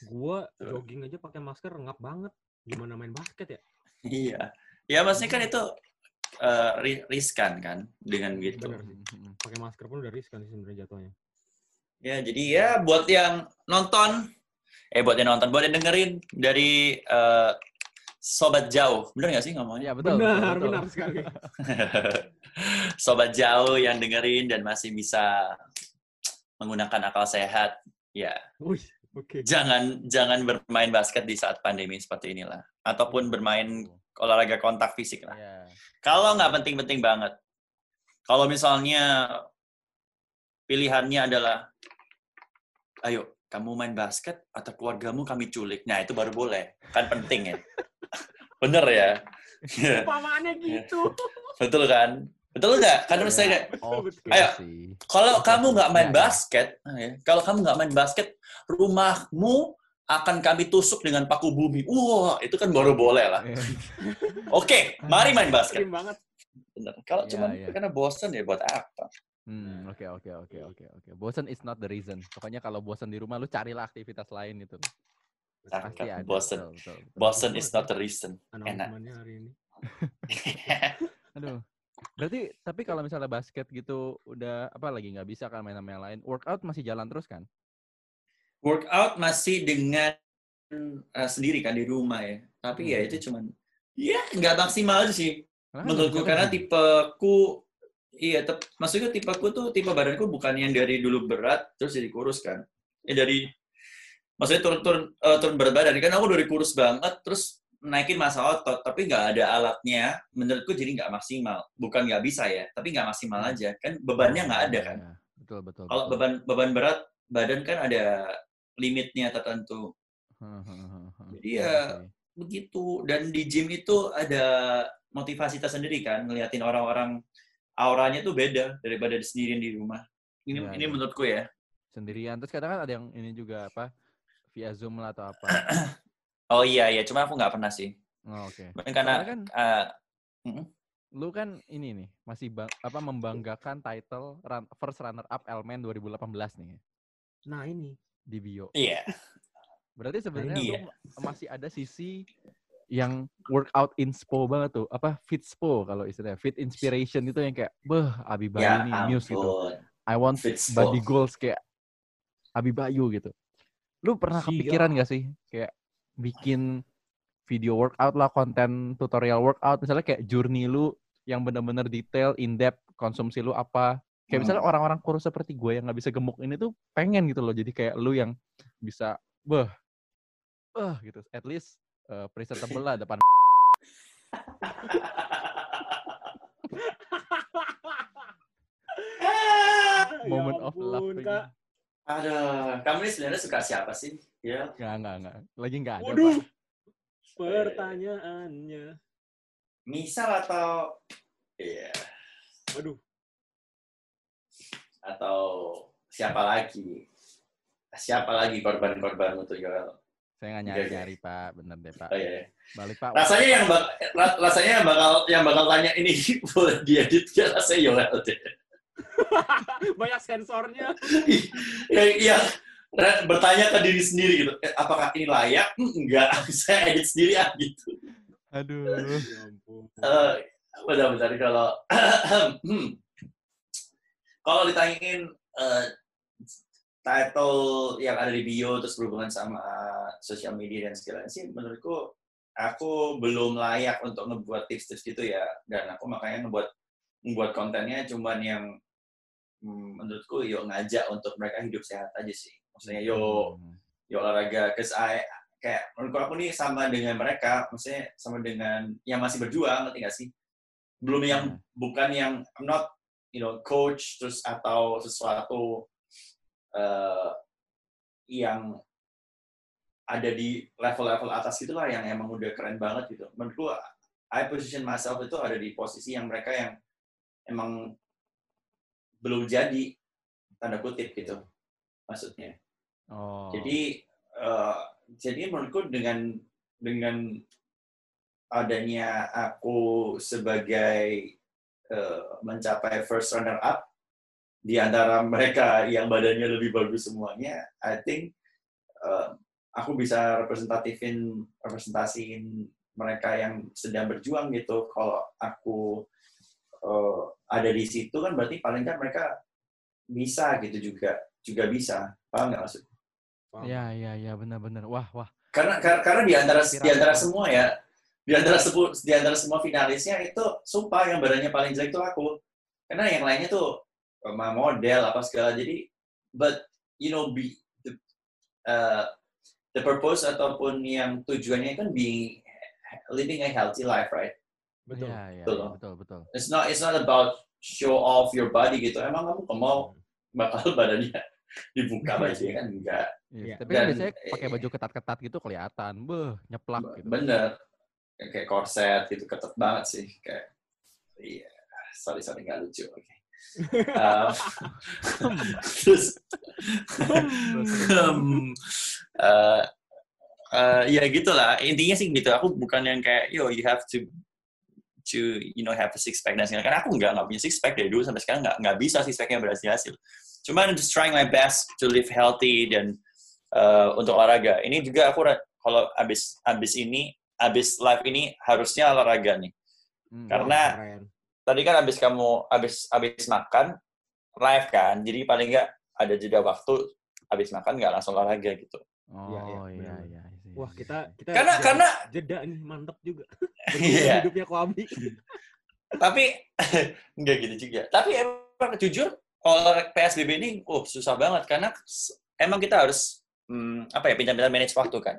B: Gua jogging aja pakai masker ngap banget. Gimana main basket ya?
D: iya ya maksudnya kan itu eh, ri- riskan kan dengan gitu
B: Pakai masker pun udah riskan sih sebenarnya jatuhnya.
D: Ya, jadi ya buat yang nonton, eh buat yang nonton, buat yang dengerin dari eh, sobat jauh, bener nggak sih ngomongnya?
A: Iya, betul.
B: benar,
A: betul.
B: benar sekali.
D: sobat jauh yang dengerin dan masih bisa menggunakan akal sehat, ya
B: Wih, oke.
D: jangan jangan bermain basket di saat pandemi seperti inilah, ataupun bermain olahraga kontak fisik lah.
A: Iya.
D: Kalau nggak penting-penting banget. Kalau misalnya pilihannya adalah, ayo kamu main basket atau keluargamu kami culik. Nah itu baru boleh. Kan penting ya. Bener ya?
B: Umpamaannya gitu.
D: Betul kan? Betul nggak? Kan harus saya
A: Oke
D: Ayo. kalau kamu nggak main
A: Ya, ya.
D: basket, ya, kalau kamu nggak main basket, rumahmu akan kami tusuk dengan paku bumi. Wah, itu kan baru boleh lah. Oke, mari main basket.
B: Banget.
D: Bener. Kalau
A: Iya,
D: cuma
A: iya.
D: karena bosan ya buat apa?
A: Hmm, oke oke oke oke oke. Bosan is not the reason. Pokoknya kalau bosan di rumah lu carilah aktivitas lain gitu. Pasti
D: Cakep,
A: ada.
D: bosan.
A: Betul, betul, betul.
D: Bosan is not the reason.
B: Announcement-nya hari ini.
A: Aduh. Berarti tapi kalau misalnya basket gitu udah apa lagi nggak bisa kan main sama yang lain. Workout masih jalan terus kan?
D: Workout masih dengan eh, sendiri kan di rumah ya. Tapi ya
A: Hmm.
D: itu cuman ya nggak maksimal aja sih
A: kan
D: menurutku karena
A: sih.
D: tipeku iya tep, maksudnya tipeku tuh tipe badanku bukan yang dari dulu berat terus jadi kurus kan. Ya dari maksudnya turun turun eh, turun berat badan kan aku dari kurus banget terus naikin masa otot tapi nggak ada alatnya menurutku jadi nggak maksimal bukan nggak bisa ya tapi nggak maksimal aja kan bebannya nggak ada
A: Iya,
D: kan
A: iya. Betul betul.
D: kalau beban beban berat badan kan ada limitnya tertentu Jadi
A: Iya
D: ya,
A: sih.
D: begitu dan di gym itu ada motivasi tersendiri kan ngeliatin orang-orang auranya tuh beda daripada sendirian di rumah ini
A: Iya,
D: ini
A: iya.
D: menurutku ya
A: sendirian. Terus kadang kan ada yang ini juga apa via Zoom lah atau apa.
D: oh iya iya cuma aku nggak pernah sih
A: Oh, Oke.
D: Mungkin karena
A: Soalnya kan
D: eh, mm,
A: lu kan ini nih masih bang, apa membanggakan title run, first runner up Elmen 2018 nih
B: Nah ini.
A: di bio.
D: iya
A: Berarti sebenarnya lu masih ada sisi yang workout inspo banget tuh, apa fitspo kalau istilahnya fit inspiration itu yang kayak beh Abi Bayu
D: ya
A: nih muse gitu. I want
D: Fitspo.
A: body goals kayak Abi Bayu gitu. Lu pernah
B: Siap.
A: kepikiran gak sih kayak bikin video workout lah, konten tutorial workout, misalnya kayak journey lu yang bener-bener detail, in depth, konsumsi lu apa? Kayak misalnya
D: Hmm.
A: orang-orang kurus seperti gue yang nggak bisa gemuk ini tuh pengen gitu loh. Jadi kayak lu yang bisa, beh, beh gitu. At least eh, presentable lah depan. Moment of ini.
B: Kak.
D: Aduh, kamu ini sebenarnya suka siapa sih ya
A: Nggak, nggak, nggak. Lagi nggak ada,
B: Waduh.
A: Pak.
B: Pertanyaannya.
D: misal atau iya
B: Waduh.
D: atau siapa lagi siapa lagi korban-korban untuk Yoel
A: Saya nggak
D: Iya, iya.
A: nyari-nyari, Pak. Bener deh, Pak.
D: oh, iya.
A: Balik, Pak.
D: rasanya yang bak- ra- rasanya yang bakal yang bakal tanya ini boleh diedit ya rasanya Yoel deh
C: Banyak sensornya.
D: yang bertanya ke diri sendiri gitu, "Eh, apakah ini layak? Hmm, enggak, saya edit sendiri ah gitu.
A: Aduh.
C: Ya ampun.
D: Eh, bentar-bentar kalau hmm. kalau ditanyain eh, title yang ada di bio terus berhubungan sama sosial media dan segala sih menurutku aku belum layak untuk ngebuat tips-tips gitu ya dan aku makanya ngebuat ngebuat kontennya cuman yang hmm, menurutku yuk ngajak untuk mereka hidup sehat aja sih maksudnya yuk
A: Hmm.
D: yuk olahraga cause I kayak menurut aku nih sama dengan mereka maksudnya sama dengan yang masih berjuang ngerti gak sih belum yang
A: Hmm.
D: bukan yang I'm not you know coach terus atau sesuatu eh, yang ada di level-level atas gitulah yang emang udah keren banget gitu menurutku I position myself itu ada di posisi yang mereka yang emang belum jadi tanda kutip gitu maksudnya
A: Oh.
D: jadi eh, jadi menurutku dengan dengan adanya aku sebagai eh, mencapai first runner up di antara mereka yang badannya lebih bagus semuanya, I think eh, aku bisa representatifin representasiin mereka yang sedang berjuang gitu. Kalau aku eh, ada di situ kan berarti paling kan mereka bisa gitu juga juga bisa. Paham nggak maksud?
C: Paham.
A: Ya, ya, ya, benar-benar. Wah, wah.
D: karena kar- karena di antara di antara semua ya di antara di antara semua finalisnya itu sumpah yang badannya paling jelek itu aku karena yang lainnya tuh sama model apa segala jadi but you know be the, uh, the purpose ataupun yang tujuannya kan being living a healthy life right
C: Betul.
A: Ya, ya,
D: Betul
A: betul, betul.
D: it's not it's not about show off your body gitu emang kamu mau bakal badannya dibuka aja kan enggak
A: Iya,
C: Iya.
A: Tapi kan biasanya pakai baju ketat-ketat gitu kelihatan. Beh, nyeplak gitu.
D: Bener. Kayak- korset gitu, ketat banget sih. Kayak, iya, sorry, sorry, nggak lucu. Oke. Um, terus, um, uh, uh, ya gitulah. Intinya sih gitu. Aku bukan yang kayak, yo, you have to to you know have a six pack dan segala karena aku nggak nggak punya six pack dari dulu sampai sekarang nggak nggak bisa six packnya berhasil hasil cuman just trying my best to live healthy dan uh, untuk olahraga. Ini juga aku kalau abis abis ini abis live ini harusnya olahraga nih.
A: Hmm.
D: Karena-
C: Keren.
D: tadi kan abis kamu abis abis makan live kan jadi paling nggak ada jeda waktu abis makan nggak langsung olahraga gitu.
A: Oh,
C: Iya, iya,
A: iya,
C: benar-benar.
A: iya.
C: Wah, kita kita
D: Karena-
C: jeda-
D: karena-
C: jeda nih mantep juga.
D: Iya.
C: Hidupnya Koami.
D: tapi nggak gitu juga tapi emang jujur kalau psbb ini oh susah banget karena emang kita harus hmm, apa ya pintar-pintar manage waktu kan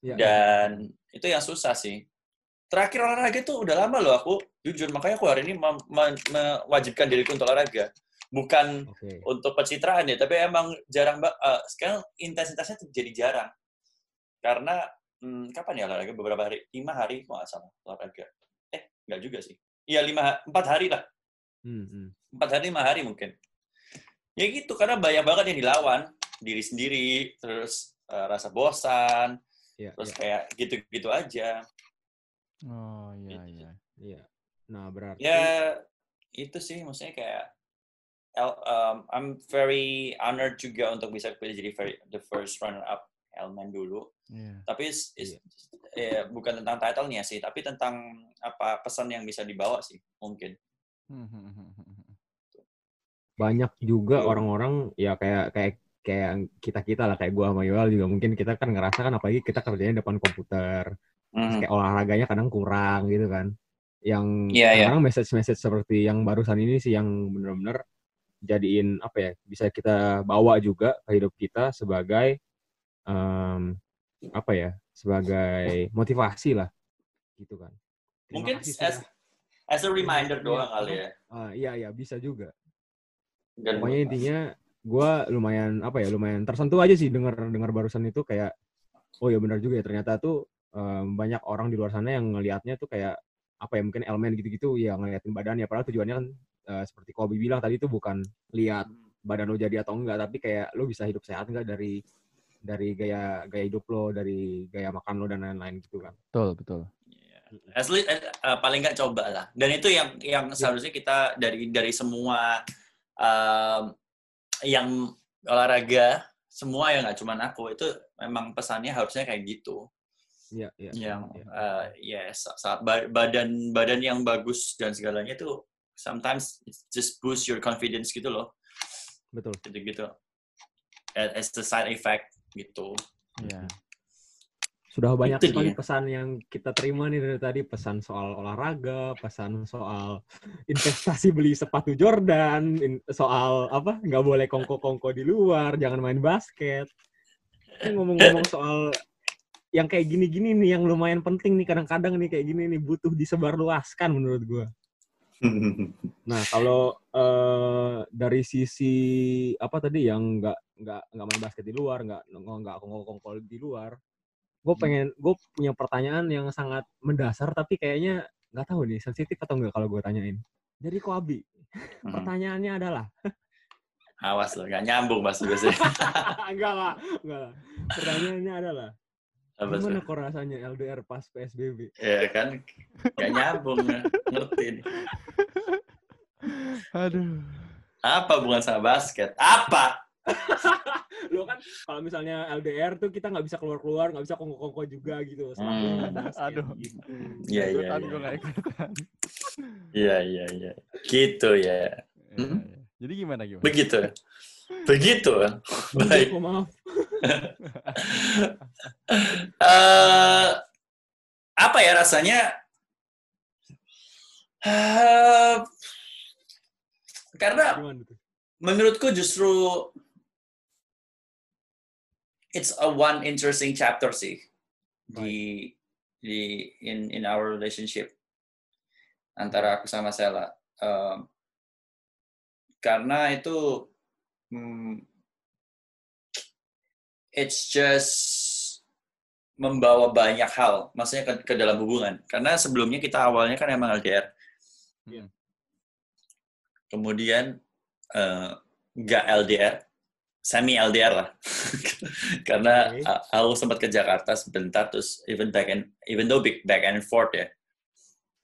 C: Iya.
D: dan itu yang susah sih terakhir olahraga itu udah lama loh aku jujur makanya aku hari ini mewajibkan diriku untuk olahraga bukan
C: Oke.
D: untuk pencitraan ya tapi emang jarang eh, sekarang intensitasnya tuh jadi jarang karena hmm, kapan ya olahraga beberapa hari lima hari kok nggak salah olahraga eh nggak juga sih iya lima empat hari lah
C: Hmm, hmm.
D: empat hari lima hari mungkin ya gitu karena banyak banget yang dilawan diri sendiri terus eh, rasa bosan
C: Iya,
D: terus
C: iya,
D: kayak gitu-gitu aja
A: Oh, iya,
D: Gitu.
A: iya.
C: iya. Nah, berarti
D: ya itu sih maksudnya kayak um, I'm very honored juga untuk bisa jadi very, the first runner up Elman dulu
A: Iya.
D: tapi is- is- eh, bukan tentang title-nya sih tapi tentang apa pesan yang bisa dibawa sih mungkin
A: Hmm, hmm, hmm,
C: banyak juga orang-orang ya kayak kayak kayak kita kita lah kayak gua sama Yoel juga mungkin kita kan ngerasa kan apalagi kita kerjanya depan komputer
D: Mhm.
C: kayak olahraganya kadang kurang gitu kan yang
D: Iya, iya.
C: kadang message-message seperti yang barusan ini sih yang bener-bener jadiin apa ya bisa kita bawa juga ke hidup kita sebagai em, apa ya sebagai motivasi lah gitu kan. Terima
D: mungkin
C: kasih
D: as,
C: sudah-
D: as a reminder
C: Iya.
D: doang kali ya.
C: Ah, iya iya bisa juga.
D: Dan
C: pokoknya intinya gue lumayan apa ya lumayan tersentuh aja sih dengar dengar barusan itu kayak oh ya benar juga ya ternyata tuh em, banyak orang di luar sana yang ngelihatnya tuh kayak apa ya mungkin elemen gitu-gitu ya ngeliatin badannya padahal tujuannya kan eh, seperti Kobe bilang tadi itu bukan lihat badan lo jadi atau enggak tapi kayak lo bisa hidup sehat enggak dari dari gaya gaya hidup lo dari gaya makan lo dan lain-lain gitu kan
A: Betul, betul.
D: Iya. Eh, eh, paling nggak coba lah. Dan itu yang yang
C: Iya.
D: seharusnya kita dari dari semua um, yang olahraga semua yang nggak cuma aku itu memang pesannya harusnya kayak gitu
C: Iya, iya.
D: yang
C: iya.
D: uh, ya sa- ba- badan badan yang bagus dan segalanya itu sometimes it just boost your confidence gitu loh
C: Betul.
D: gitu gitu as the side effect gitu
A: Iya.
C: Sudah banyak sekali
D: dia.
C: pesan yang kita terima nih dari tadi. Pesan soal olahraga, pesan soal investasi beli sepatu Jordan, soal apa nggak boleh kongko-kongko di luar, jangan main basket. Ini ngomong-ngomong soal yang kayak gini-gini nih yang lumayan penting nih kadang-kadang nih kayak gini nih butuh disebarluaskan menurut gua. Nah kalau eh, dari sisi apa tadi yang nggak nggak nggak main basket di luar, nggak nggak kongko-kongko di luar, gue pengen gue punya pertanyaan yang sangat mendasar tapi kayaknya nggak tahu nih sensitif atau enggak kalau gue tanyain. Jadi Koabi,
D: Hmm.
C: pertanyaannya adalah
D: awas loh nggak nyambung mas biasanya
C: enggak lah, enggak lah. Pertanyaannya adalah
D: Apa
C: gimana kok rasanya LDR pas PSBB?
D: ya kan nggak nyambung ya. ngerti nih.
A: Aduh.
D: apa bukan sama basket apa
C: Lo kan kalau misalnya LDR tuh kita nggak bisa keluar-keluar, nggak bisa kongko-kongko juga gitu.
D: Hmm.
C: basket,
A: Aduh.
C: gitu.
D: Iya, iya, iya. iya iya iya gitu ya
A: Iya,
D: Hmm?
A: iya. Jadi gimana gimana?
D: begitu begitu baik
C: Oh, maaf.
D: Eh apa ya rasanya? Eh, karena menurutku justru it's a one interesting chapter sih di di in in our relationship antara aku sama Sela. Um, karena itu hmm, it's just membawa banyak hal maksudnya ke, ke dalam hubungan karena sebelumnya kita awalnya kan emang LDR
C: Iya.
D: kemudian eh, nggak LDR semi LDR lah karena
C: Oke.
D: a- aku sempat ke Jakarta sebentar terus even back and even though big back and forth ya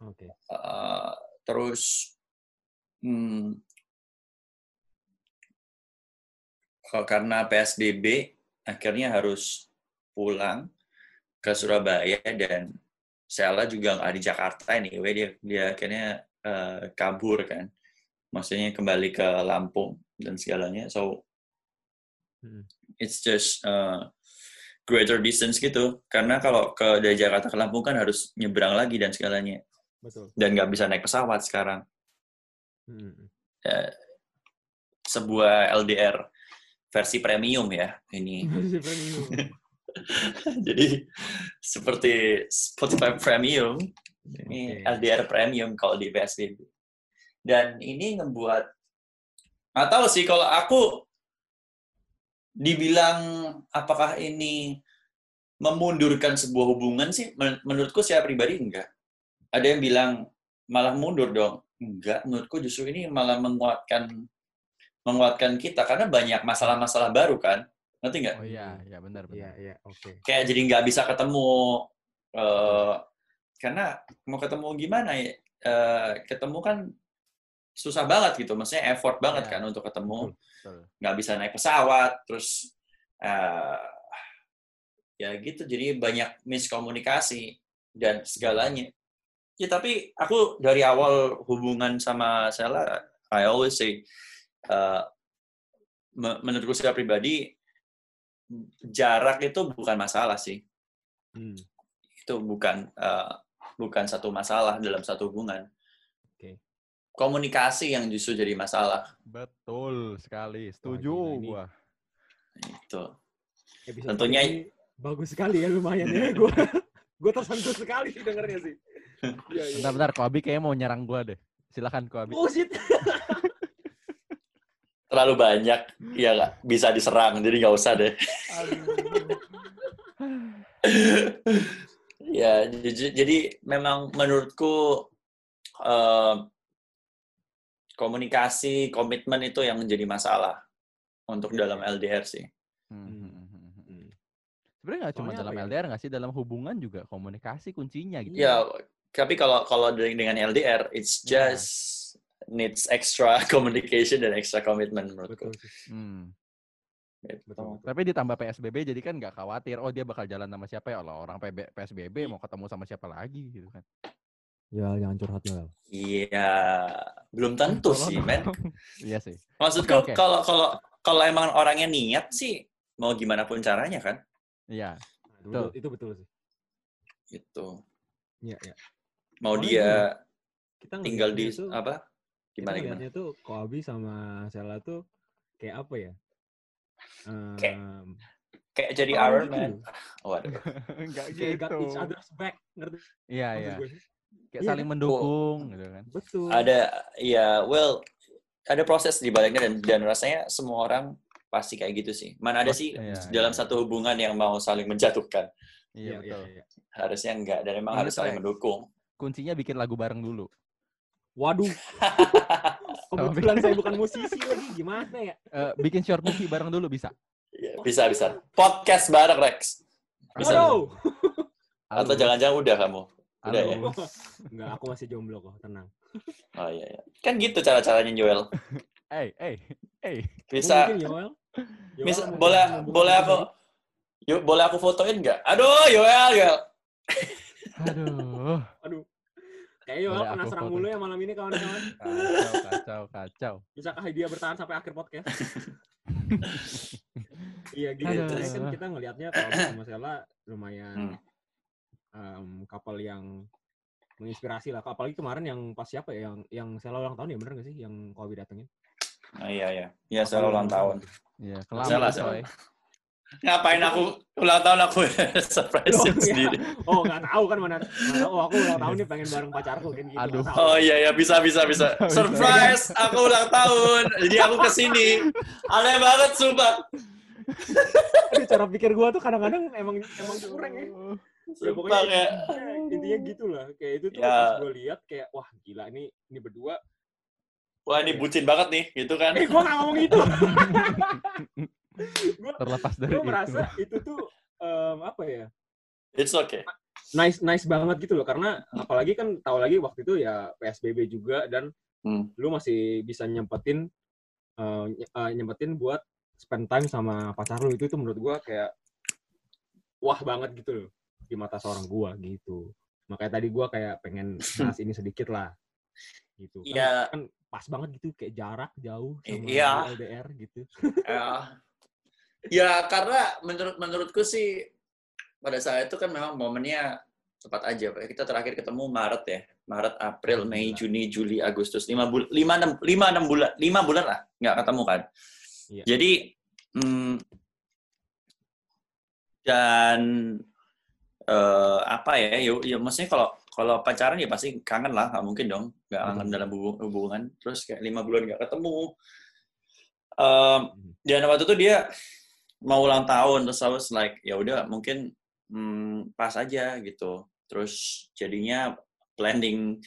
C: Oke.
D: Uh, terus hmm, kalau karena PSBB akhirnya harus pulang ke Surabaya dan Sela juga nggak di Jakarta anyway dia dia akhirnya uh, kabur kan maksudnya kembali ke Lampung dan segalanya so
C: Hmm.
D: it's just uh, greater distance gitu karena kalau ke dari Jakarta ke Lampung kan harus nyebrang lagi dan segalanya
C: Betul.
D: dan nggak bisa naik pesawat sekarang
C: Hmm.
D: Ya, sebuah LDR versi premium ya ini
C: Masih premium.
D: jadi seperti Spotify premium ini
C: Oke.
D: LDR premium kalau di PSBB dan ini ngebuat nggak tahu sih kalau aku dibilang apakah ini memundurkan sebuah hubungan sih men- menurutku saya pribadi enggak ada yang bilang malah mundur dong enggak menurutku justru ini malah menguatkan menguatkan kita karena banyak masalah-masalah baru kan ngerti nggak
A: Oh iya, iya benar
C: Iya,
A: benar.
C: iya, oke.
D: kayak jadi nggak bisa ketemu eh karena mau ketemu gimana ya Eh, ketemu kan susah banget gitu maksudnya effort banget
A: Ya,
D: kan untuk ketemu
A: Betul.
D: nggak bisa naik pesawat terus eh ya gitu jadi banyak miskomunikasi dan segalanya ya tapi aku dari awal hubungan sama Sela I always say eh, me- menurutku secara pribadi jarak itu bukan masalah sih
C: Hmm.
D: itu bukan eh, bukan satu masalah dalam satu hubungan
C: Oke.
D: komunikasi yang justru jadi masalah
A: Betul sekali. Setuju
C: ini-
A: gua.
D: itu
C: Episode
D: Tentunya-
C: bagus sekali ya lumayan ya gue gue tersentuh sekali sih dengernya sih Iya, iya.
A: Bentar-bentar, Koabi kayaknya mau nyerang gua deh. Silakan Koabi.
C: oh shit
D: terlalu banyak ya nggak bisa diserang jadi nggak usah deh ya jadi, jadi memang menurutku eh, komunikasi komitmen itu yang menjadi masalah untuk dalam LDR sih
A: Hmm,
C: Hmm.
A: hmm, hmm, hmm.
C: Hmm.
A: Sebenarnya nggak cuma dalam
C: ya?
A: LDR nggak sih, dalam hubungan juga komunikasi kuncinya gitu.
D: ya tapi kalau kalau dengan LDR it's
A: Ya.
D: just needs extra communication dan extra commitment menurutku.
B: Betul sih.
A: Hmm.
D: Gitu.
B: Betul.
A: Tapi ditambah PSBB jadi kan nggak khawatir. Oh dia bakal jalan sama siapa ya? Allah orang PB, PSBB mau ketemu sama siapa lagi gitu kan?
C: Ya jangan curhat ya.
D: Iya, belum tentu sih, men.
A: iya sih.
D: Maksudku
A: Oke, oke.
D: kalau kalau kalau emang orangnya niat sih mau gimana pun caranya kan,
A: Iya.
C: Nah,
B: Betul. Itu betul sih.
D: gitu.
C: Iya, iya.
D: Mau
C: Soalnya
D: dia
C: Kita
D: tinggal di
C: ngeliatnya tuh- kita
D: Gimana gimana?
C: ngeliatnya tuh Koabi sama Sela tuh kayak apa ya?
D: Kayak
C: Em,
D: Kayak jadi
C: Orang
D: Iron
C: gitu
D: Man.
C: loh.
D: Oh, waduh.
A: Enggak
C: kayak got
A: gitu.
C: each other's back, ngerti?
A: Iya iya. Kayak
C: Iya
A: saling
C: kan?
A: mendukung gitu kan.
C: Betul.
D: Ada ya, well, ada proses di baliknya dan dan rasanya semua orang pasti kayak gitu sih. Mana ada sih
A: Iya,
D: dalam
A: iya.
D: satu hubungan yang mau saling menjatuhkan?
A: Iya betul.
C: iya.
D: Harusnya enggak dan memang harus saling mendukung.
A: Kuncinya bikin lagu bareng dulu.
C: Waduh, kebetulan saya bukan musisi lagi, gimana ya?
A: Eh, bikin short movie bareng dulu bisa.
D: Iya, bisa bisa. Podcast bareng Rex. Bisa.
C: Waduh.
D: Atau
A: Halo.
D: jangan-jangan udah kamu. Udah ya?
A: Halo.
C: Enggak, aku masih jomblo kok, tenang.
D: Oh iya, iya. Kan gitu cara-caranya Joel.
A: Eh, eh, eh.
D: Bisa,
C: Mungkin
D: bisa boleh boleh aku yuk boleh aku fotoin nggak? Aduh, Joel, Joel.
A: Aduh.
C: Aduh. Kayak Yoel kena serang mulu ya malam ini kawan-kawan.
A: Kacau, kacau, kacau.
C: Bisakah dia bertahan sampai akhir podcast? iya gitu.
A: Aduh.
C: Kan kita ngelihatnya kalau sama Sela lumayan
D: Hmm.
C: em, couple yang menginspirasi lah. Apalagi kemarin yang pas siapa ya yang yang Sela ulang tahun ya bener gak sih yang Kobe datengin?
D: Oh, iya iya. Iya, selalu ulang tahun.
A: Iya,
D: Salah,
A: kelama
D: salah. Ngapain aku ulang tahun aku surprise
C: Loh, iya.
D: sendiri.
C: Oh nggak tahu kan mana? Oh aku ulang tahun nih pengen bareng pacarku kan gitu.
A: Aduh.
D: Oh iya iya bisa bisa bisa. Surprise, aku ulang tahun. Jadi aku ke sini. Aneh banget sumpah.
C: Aduh, cara pikir gua tuh kadang-kadang emang emang kurang ya. Ya,
D: Sumpah
C: pokoknya
D: kayak
C: intinya, intinya gitu lah. Kayak itu tuh
D: Ya.
C: pas gue lihat kayak wah gila nih ini berdua.
D: wah ini bucin banget nih gitu kan.
C: Eh gua nggak ngomong itu.
A: Terlepas dari
C: gue
A: itu.
C: merasa itu tuh em, apa ya
D: It's okay.
C: nice nice banget gitu loh karena apalagi kan tahu lagi waktu itu ya psbb juga dan
D: Hmm.
C: lu masih bisa nyempetin eh, ny- eh, nyempetin buat spend time sama pacar lu itu tuh menurut gua kayak wah banget gitu loh di mata seorang gua gitu makanya tadi gua kayak pengen bahas ini sedikit lah gitu kan,
D: Iya.
C: kan pas banget gitu kayak jarak jauh sama
D: Iya.
C: LDR gitu
D: Ya. Ya karena menurut menurutku sih pada saat itu kan memang momennya tepat aja. Pak. Kita terakhir ketemu Maret ya. Maret, April, Mei,
C: Gila.
D: Juni, Juli, Agustus. Lima, bul lima, enam, lima, enam bulan. Lima bulan lah. Nggak ketemu kan.
C: Iya.
D: Jadi, hmm, dan eh, apa ya, ya, ya maksudnya kalau kalau pacaran ya pasti kangen lah. Nggak mungkin dong. Nggak kangen
C: Betul.
D: dalam hubung- hubungan. Terus kayak lima bulan nggak ketemu. Em, dan waktu itu dia mau ulang tahun terus I was like ya udah mungkin hmm, pas aja gitu. Terus jadinya planning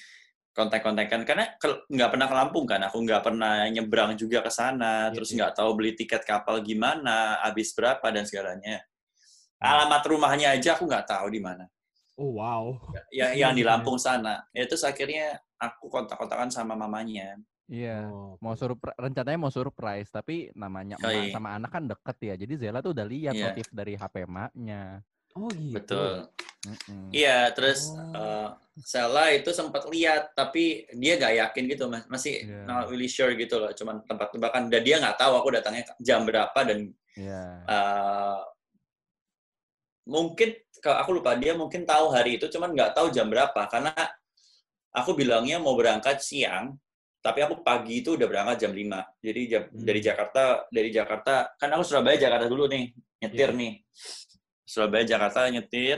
D: kontak-kontakan karena nggak pernah ke Lampung kan aku nggak pernah nyebrang juga ke sana
C: Iya,
D: terus
C: iya.
D: nggak tahu beli tiket kapal gimana habis berapa dan segalanya. Alamat rumahnya aja aku nggak tahu di mana.
C: Oh wow.
D: Ya yang di. Lampung sana. Ya terus akhirnya aku kontak-kontakan sama mamanya
A: Iya.
C: Oh,
A: Mau suruh rencananya mau surprise, tapi namanya
D: Oh,
A: emak
D: iya.
A: sama anak kan deket ya. Jadi Zela tuh udah lihat
D: Iya.
A: notif dari HP emaknya.
C: oh gitu
D: betul. Iya, terus
C: Oh.
D: eh, Sela itu sempat lihat, tapi dia nggak yakin gitu, mas. masih
A: Iya.
D: not really sure gitu loh, cuman tempat-tebakan. Dan dia nggak tahu aku datangnya jam berapa dan
A: Iya.
D: eh, mungkin kalau aku lupa dia mungkin tahu hari itu, cuman nggak tahu jam berapa karena aku bilangnya mau berangkat siang, tapi aku pagi itu udah berangkat jam 5. Jadi jam-
C: Hmm.
D: dari Jakarta dari Jakarta kan aku Surabaya Jakarta dulu nih nyetir
C: Iya.
D: nih. Surabaya Jakarta nyetir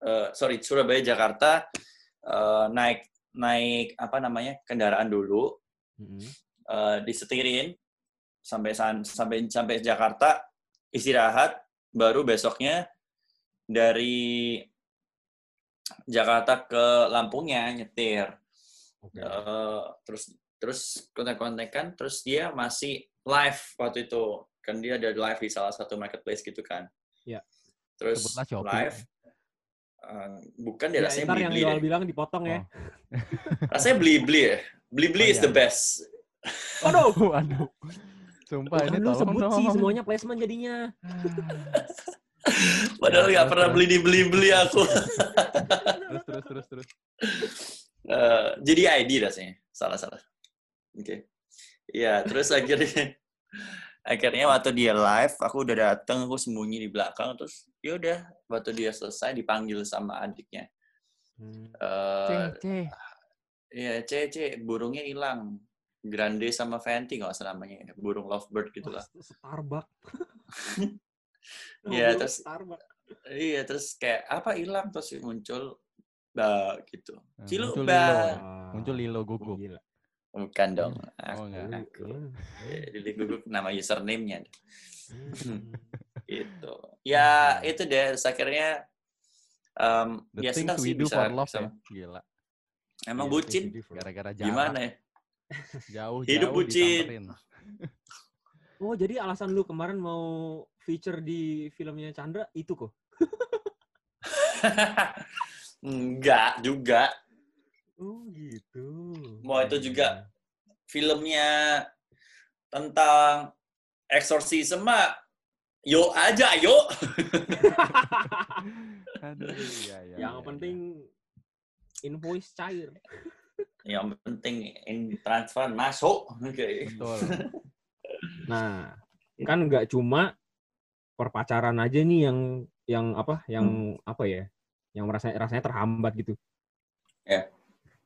D: eh, sorry Surabaya Jakarta eh, naik naik apa namanya kendaraan dulu
C: Mm-mm.
D: eh, disetirin sampai san- sampai sampai Jakarta istirahat baru besoknya dari Jakarta ke Lampungnya nyetir
C: Oke.
D: Eh, terus terus kontak-kontakan terus dia masih live waktu itu kan dia ada live di salah satu marketplace gitu kan
C: Iya.
D: terus
A: Sebutlah
D: live eh, bukan dia
C: Ya,
D: rasanya
C: ntar
D: beli
C: yang
D: beli
C: Yoel bilang dipotong ya.
A: Oh.
D: rasanya beli beli ya Beli-beli
C: Oh,
D: is
C: iya.
D: the best.
C: Aduh.
A: Waduh. Sumpah ini
C: lu
A: tolong
C: sebut
A: dong.
C: sih semuanya placement jadinya.
D: Padahal
A: Ya,
D: nggak
A: terus,
D: pernah
A: terus.
D: beli dibeli-beli aku.
A: terus terus terus terus.
D: Eh, jadi ID rasanya. Salah-salah. Oke. Iya, terus akhirnya akhirnya waktu dia live, aku udah dateng, aku sembunyi di belakang, terus ya udah waktu dia selesai dipanggil sama adiknya. Eh,
A: C C.
D: Iya, C, C, burungnya hilang. Grande sama Fenty nggak usah namanya. Burung lovebird gitu lah.
C: Starbucks.
D: Iya, terus
C: Starbucks.
D: iya terus kayak apa hilang terus muncul bah gitu.
A: Nah,
D: Cilu
A: muncul
D: bah.
A: Lilo.
C: Ah,
A: Muncul Lilo gugup.
C: Gila.
D: Bukan dong.
A: Oh enggak.
D: Aku.
C: Hmm.
D: Lili Guguk nama username-nya
C: Hmm.
D: gitu. Ya itu deh terus akhirnya um,
A: The
D: ya sih bisa,
A: for love
D: bisa-
A: ya. Gila.
D: Emang
C: Iya,
D: bucin
A: Gara-gara jarak.
D: gimana ya?
A: Jauh
D: Hidup bucin.
C: Oh, jadi alasan lu kemarin mau feature di filmnya Chandra itu kok?
D: Enggak juga.
C: Oh, gitu.
D: Mau itu juga filmnya tentang eksorsisme mah yuk aja yuk
A: Aduh, iya, iya,
C: Yang
A: iya,
C: penting invoice cair.
D: yang penting in transfer masuk oke
A: iya. Betul.
C: Nah, kan nggak cuma perpacaran aja nih yang yang apa yang apa ya yang merasa rasanya terhambat gitu.
D: Ya.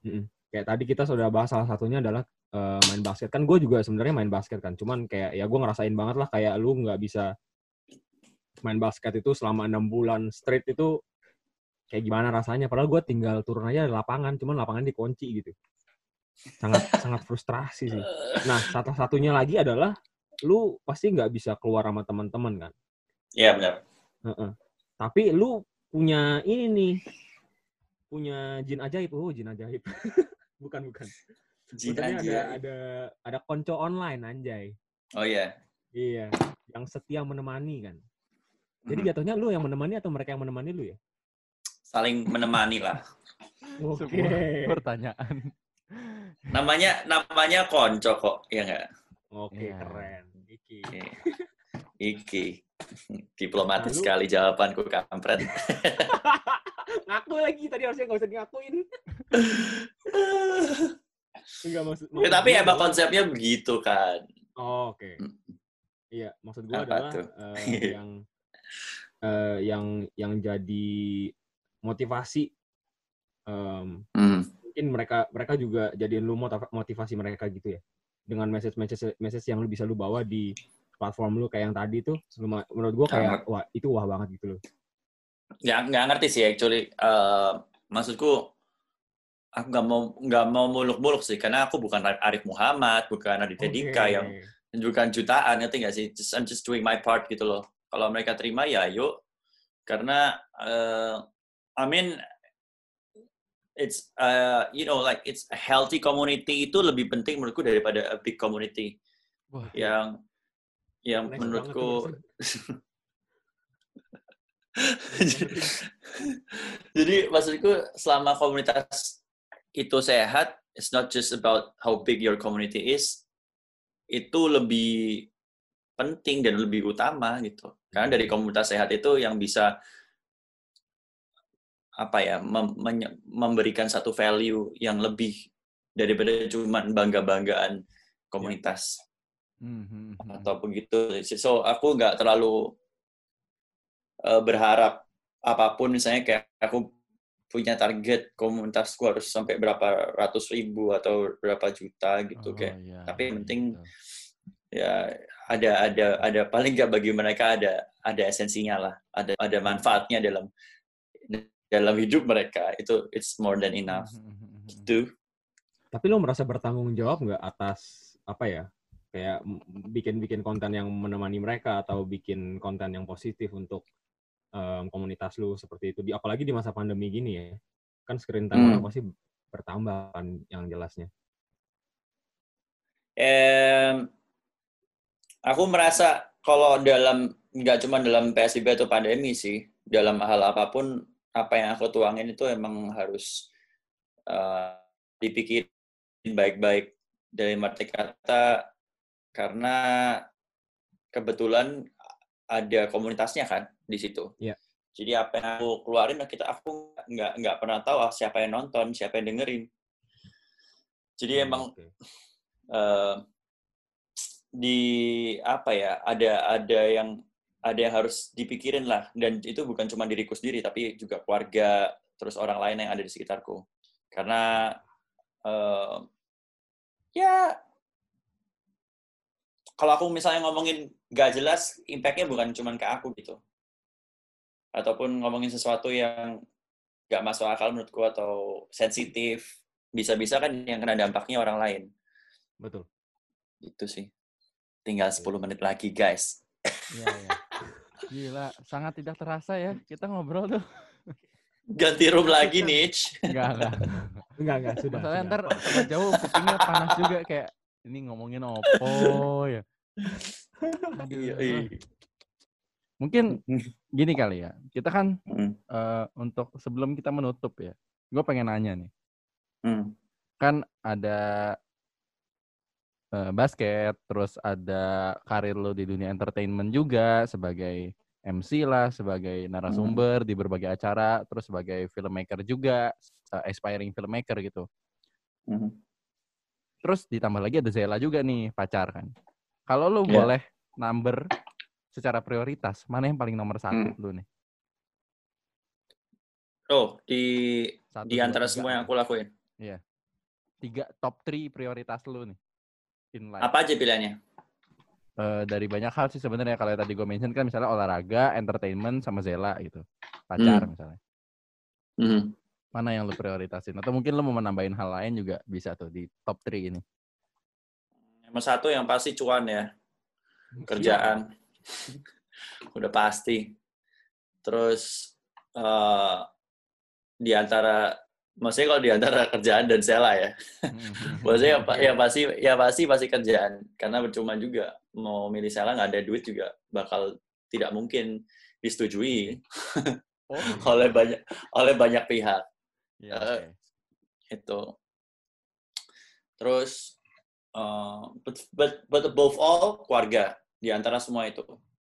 C: Mm-mm. Kayak tadi kita sudah bahas salah satunya adalah eh, main basket. Kan gue juga sebenarnya main basket kan cuman kayak ya gue ngerasain banget lah kayak lu nggak bisa main basket itu selama enam bulan straight itu kayak gimana rasanya. Padahal gue tinggal turun aja di lapangan cuman lapangan dikunci gitu. Sangat sangat frustrasi sih. Nah satu satunya lagi adalah lu pasti nggak bisa keluar sama teman-teman kan?
D: Ya benar.
C: Heeh. tapi lu punya ini nih punya jin ajaib. Oh jin ajaib. Bukan bukan.
D: Jin
C: Maksudnya ada ada ada konco online anjay.
D: Oh ya
C: iya yang setia menemani kan. Jadi
D: Hmm.
C: jatuhnya lu yang menemani atau mereka yang menemani lu ya?
D: Saling menemani lah.
C: Oke.
A: Sebuah pertanyaan.
D: namanya namanya konco kok ya nggak?
C: Oke
A: Iya.
C: keren. Iki.
D: Iki. Diplomatis
C: Lalu-
D: sekali jawabanku kampret
C: ngaku lagi tadi harusnya nggak usah ngakuin Enggak maksud,
D: Ya, tapi
C: gua
D: emang
C: adalah-
D: konsepnya begitu kan
C: Oh, oke.
D: Hmm.
C: Iya, maksud gua
D: Apa
C: adalah
D: tuh?
C: eh, yang eh, yang yang jadi motivasi em,
D: Hmm.
C: mungkin mereka mereka juga jadiin lu motiv- motivasi mereka gitu ya dengan message message message yang lu bisa lu bawa di platform lu kayak yang tadi tuh menurut gua kayak wah itu wah banget gitu loh
D: Ya nggak ngerti sih actually. Eh, maksudku aku nggak mau nggak mau muluk-muluk sih karena aku bukan Arif Muhammad, bukan Aditya Dika
C: Oke.
D: yang bukan jutaan ngerti nggak sih? Just, I'm just doing my part gitu loh. Kalau mereka terima ya yuk. Karena eh, I mean it's uh, you know like it's a healthy community itu lebih penting menurutku daripada a big community
A: Wah,
D: yang yang
C: Next
D: menurutku jadi, jadi maksudku selama komunitas itu sehat, it's not just about how big your community is, itu lebih penting dan lebih utama gitu. Karena dari komunitas sehat itu yang bisa apa ya mem- memberikan satu value yang lebih daripada cuman bangga-banggaan komunitas
A: Hmm, hmm, hmm.
D: atau begitu. So aku nggak terlalu eh, berharap apa pun misalnya kayak aku punya target komunitasku harus sampai berapa ratus ribu atau berapa juta gitu
A: Oh,
D: kayak.
A: iya,
D: tapi yang
A: iya,
D: penting
A: betul.
D: Ya ada ada ada paling nggak bagi mereka ada ada esensinya lah, ada ada manfaatnya dalam dalam hidup mereka itu it's more than enough.
A: Hmm, hmm, hmm.
D: Gitu.
C: tapi lu merasa bertanggung jawab nggak atas apa ya kayak m- bikin-bikin konten yang menemani mereka atau bikin konten yang positif untuk em, komunitas lu seperti itu. Di apalagi di masa pandemi gini ya kan screen time
D: Hmm.
C: orang pasti bertambah kan yang jelasnya.
D: Em, aku merasa kalau dalam nggak cuma dalam PSBB atau pandemi sih, dalam hal apa pun apa yang aku tuangin itu emang harus uh, dipikir baik-baik. Dari arti kata karena kebetulan ada komunitasnya kan di situ.
C: Iya.
D: Jadi apa yang aku keluarin kita aku nggak nggak pernah tahu ah, siapa yang nonton, siapa yang dengerin. Jadi
C: Hmm,
D: emang
C: oke.
D: eh, di apa ya ada ada yang ada yang harus dipikirin lah dan itu bukan cuma diriku sendiri tapi juga keluarga terus orang lain yang ada di sekitarku karena eh, ya kalau aku misalnya ngomongin gak jelas impactnya bukan cuma ke aku gitu ataupun ngomongin sesuatu yang gak masuk akal menurutku atau sensitif bisa-bisa kan yang kena dampaknya orang lain
C: Betul.
D: itu sih tinggal 10 menit lagi guys
A: Iya, iya. Gila, sangat tidak terasa ya kita ngobrol tuh.
D: ganti room lagi Nich
A: Enggak, enggak.
C: Enggak, enggak, sudah. Sudah.
A: ntar jauh kupingnya panas juga kayak ini ngomongin opo ya. Aduh. Mungkin gini kali ya. Kita kan
D: Hmm,
A: eh, untuk sebelum kita menutup ya. Gue pengen nanya nih.
D: hmm,
A: Kan ada eh, basket, terus ada karir lo di dunia entertainment juga sebagai MC lah, sebagai narasumber di berbagai acara, terus sebagai filmmaker juga, eh, aspiring filmmaker gitu.
D: hmm.
A: Terus ditambah lagi ada Zela juga nih pacar kan. Kalau lu
D: Iya.
A: boleh number secara prioritas, mana yang paling nomor satu
D: Hmm.
A: lu nih?
D: oh di
A: Satu,
D: di
A: dua,
D: antara
A: tiga
D: semua yang
A: gitu.
D: aku lakuin
A: Tiga top 3 prioritas lu nih. In life.
D: apa aja pilihannya
A: Eh, dari banyak hal sih sebenarnya kalau yang tadi gue mention kan misalnya olahraga, entertainment sama Zela gitu. Pacar
D: Hmm.
A: misalnya.
D: Hmm.
A: Mana yang lu prioritasin? Atau mungkin lu mau menambahin hal lain juga bisa tuh di top 3 ini.
D: nomor satu yang pasti cuan ya kerjaan udah pasti. Terus eh di antara maksudnya kalau di antara kerjaan dan sela ya. Maksudnya ya, ya pasti ya pasti pasti kerjaan. Karena percuma juga mau milih sela nggak ada duit juga bakal tidak mungkin disetujui
A: Oh,
D: oleh banyak oleh banyak pihak. Eh,
A: oke.
D: itu. Terus eh, but, but but above all keluarga di antara semua itu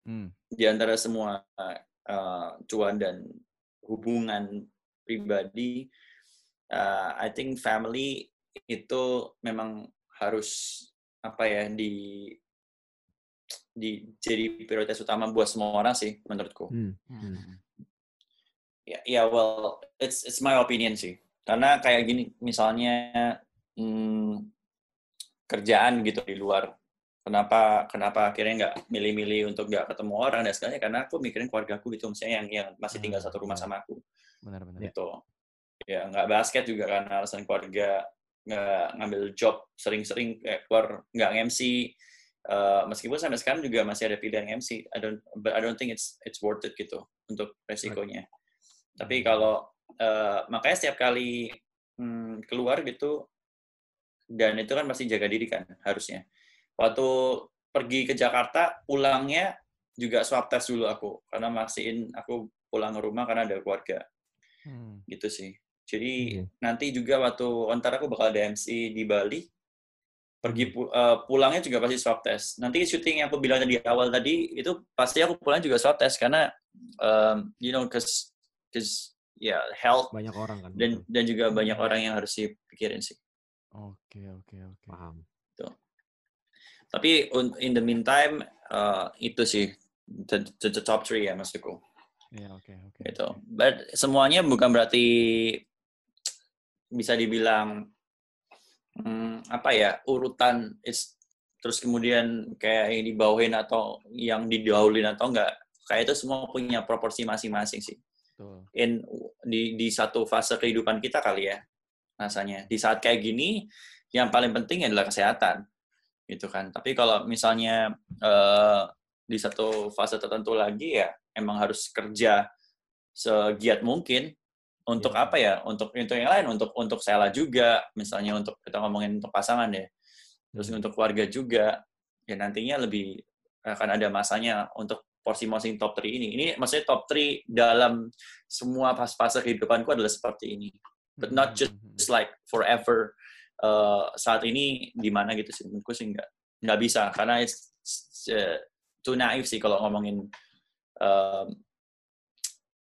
A: Hmm.
D: di antara semua uh, cuan dan hubungan pribadi, uh, I think family itu memang harus apa ya di di jadi prioritas utama buat semua orang sih menurutku.
C: Hmm.
A: Hmm.
D: Ya, ya well, it's it's my opinion sih. Karena kayak gini, misalnya hmm, kerjaan gitu di luar. Kenapa kenapa akhirnya nggak milih-milih untuk nggak ketemu orang dan segalanya? Karena aku mikirin keluarga aku gitu, misalnya yang yang masih tinggal
A: Hmm,
D: satu rumah
A: iya.
D: sama aku
A: Benar-benar.
D: gitu. Ya nggak basket juga karena alasan keluarga nggak ngambil job sering-sering keluar nggak MC. Eh, meskipun sampai sekarang juga masih ada pilihan MC. I don't, but I don't think it's it's worth it gitu untuk resikonya. Tapi kalau eh, makanya setiap kali hmm, keluar gitu dan itu kan pasti jaga diri kan harusnya. Waktu pergi ke Jakarta pulangnya juga swab test dulu aku karena mastiin aku pulang ke rumah karena ada keluarga
A: Hmm.
D: gitu sih. Jadi
C: Oke.
D: nanti juga waktu antara aku bakal ada MC di Bali pergi eh, pulangnya juga pasti swab test. Nanti syuting yang aku bilang di awal tadi itu pasti aku pulang juga swab test karena um, you know cause cause ya health
C: Banyak orang kan.
D: dan dan juga banyak orang yang harus dipikirin sih.
A: Oke, oke, oke.
C: paham.
D: Tapi in the meantime eh, itu sih the, the, the top three ya maksudku.
A: Iya, oke, oke.
D: gitu.
A: oke.
D: But semuanya bukan berarti bisa dibilang hmm, apa ya urutan is terus kemudian kayak yang dibawain atau yang didahulin atau enggak kayak itu semua punya proporsi masing-masing sih
A: Betul.
D: in di di satu fase kehidupan kita kali ya rasanya di saat kayak gini yang paling penting adalah kesehatan gitu kan. Tapi kalau misalnya eh, di satu fase tertentu lagi ya emang harus kerja segiat mungkin. Untuk
C: Iya.
D: apa ya? Untuk untuk yang lain untuk untuk Sela juga. Misalnya untuk kita ngomongin untuk pasangan ya terus
C: Hmm.
D: untuk keluarga juga. Ya nantinya lebih akan ada masanya untuk porsi-porsi top 3 ini. Ini maksudnya top 3 dalam semua fase-fase kehidupanku adalah seperti ini. But not just
A: hmm,
D: just like forever eh, saat ini di mana gitu sih menurutku sih nggak nggak bisa karena it's, it's, uh, too naif sih kalau ngomongin um,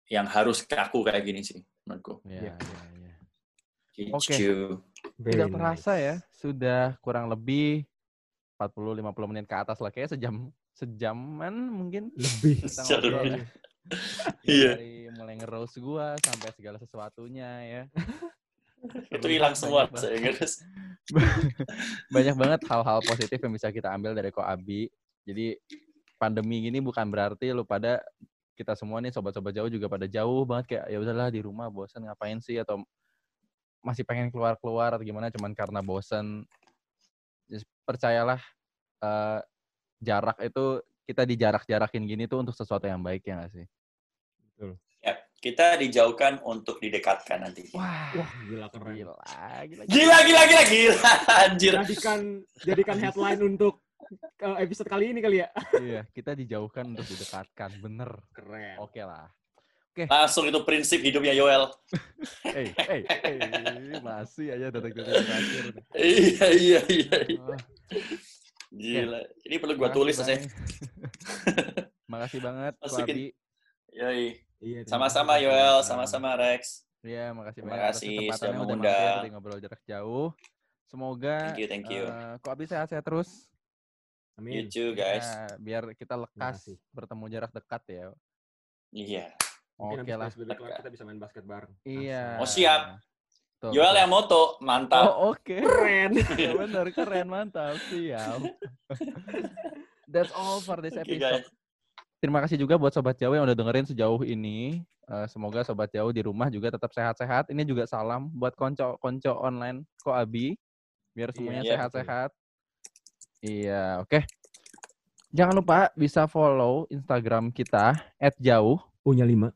D: yang harus kaku kayak gini sih menurutku.
A: Ya, ya, ya. Oke.
C: Very
A: Tidak
C: nice.
A: terasa ya, sudah kurang lebih 40-50 menit ke atas lah. Kayak sejam, sejaman mungkin.
C: Lebih.
A: Ya.
D: Iya.
A: Dari mulai nge-roast gua sampai segala sesuatunya ya.
D: Itu hilang semua
A: Banyak
D: saya guys.
A: banyak banget hal-hal positif yang bisa kita ambil dari Koabi. Jadi pandemi gini bukan berarti lu pada kita semua nih sobat-sobat jauh juga pada jauh banget kayak ya udahlah di rumah bosan ngapain sih atau masih pengen keluar-keluar atau gimana cuman karena bosan. Just percayalah eh, jarak itu kita dijarak-jarakin gini tuh untuk sesuatu yang baik ya nggak sih?
D: Ya, kita dijauhkan untuk didekatkan nanti.
A: Wah,
C: Wah, gila keren.
A: gila, gila, gila.
D: Gila, gila, gila, gila, anjir.
C: Jadikan jadikan headline untuk eh, episode kali ini kali ya.
A: Iya, kita dijauhkan untuk didekatkan, bener.
C: Keren.
A: Oke lah.
D: Langsung itu prinsip hidupnya Yoel.
A: Eh, eh, eh, masih aja detik-detik terakhir.
D: Iya, iya, iya. iya.
A: Wah,
D: Gila. Ini perlu gua
A: makasih
D: tulis aja.
A: banget. Makasih banget,
D: Masukin. Yoi.
C: Iya,
D: Sama-sama. Yoel, sama-sama Rex.
A: Iya, makasih
D: Terima
A: banyak atas
D: kasih
A: kesempatannya
D: sudah
A: udah
D: mengundang.
A: di ngobrol jarak jauh. Semoga
D: Thank you, thank you.
A: eh, Ko Abi sehat-sehat terus.
C: Amin.
D: You too, guys.
A: Ya, biar kita lekas
C: kasih.
A: bertemu jarak dekat ya.
D: Iya.
A: Oke
C: habis
A: lah.
C: Kita bisa main basket bareng.
A: Iya.
D: Oh, siap.
A: Tuh,
D: Yoel
A: betul.
D: yang moto, mantap.
A: Oh, oke.
C: Keren.
A: Ya benar, keren, mantap, siap. That's all for this episode.
D: guys.
A: Terima kasih juga buat Sobat Jauh yang udah dengerin sejauh ini. Eh, semoga Sobat Jauh di rumah juga tetap sehat-sehat. Ini juga salam buat konco-konco online Ko Abi. Biar semuanya
D: Iya,
A: sehat-sehat. Iya, oke. Jangan lupa bisa follow Instagram kita @jauh.
C: Punya lima.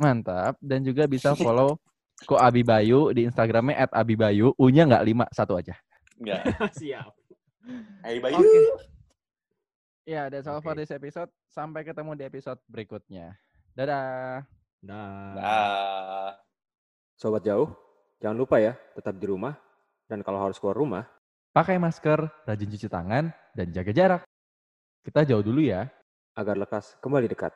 A: Mantap. Dan juga bisa follow Ko Abi Bayu di Instagramnya @abibayu. U-nya nggak lima, satu aja.
D: Enggak.
C: Siap.
D: Hey, Bayu.
A: Oke. Ya, that's all for
C: Oke.
A: this episode. Sampai ketemu di episode berikutnya. Dadah.
C: Dah.
D: Dah.
C: Sobat jauh, jangan lupa ya, tetap di rumah. Dan kalau harus keluar rumah,
A: Pakai masker, rajin cuci tangan, dan jaga jarak. Kita jauh dulu ya.
C: agar lekas kembali dekat.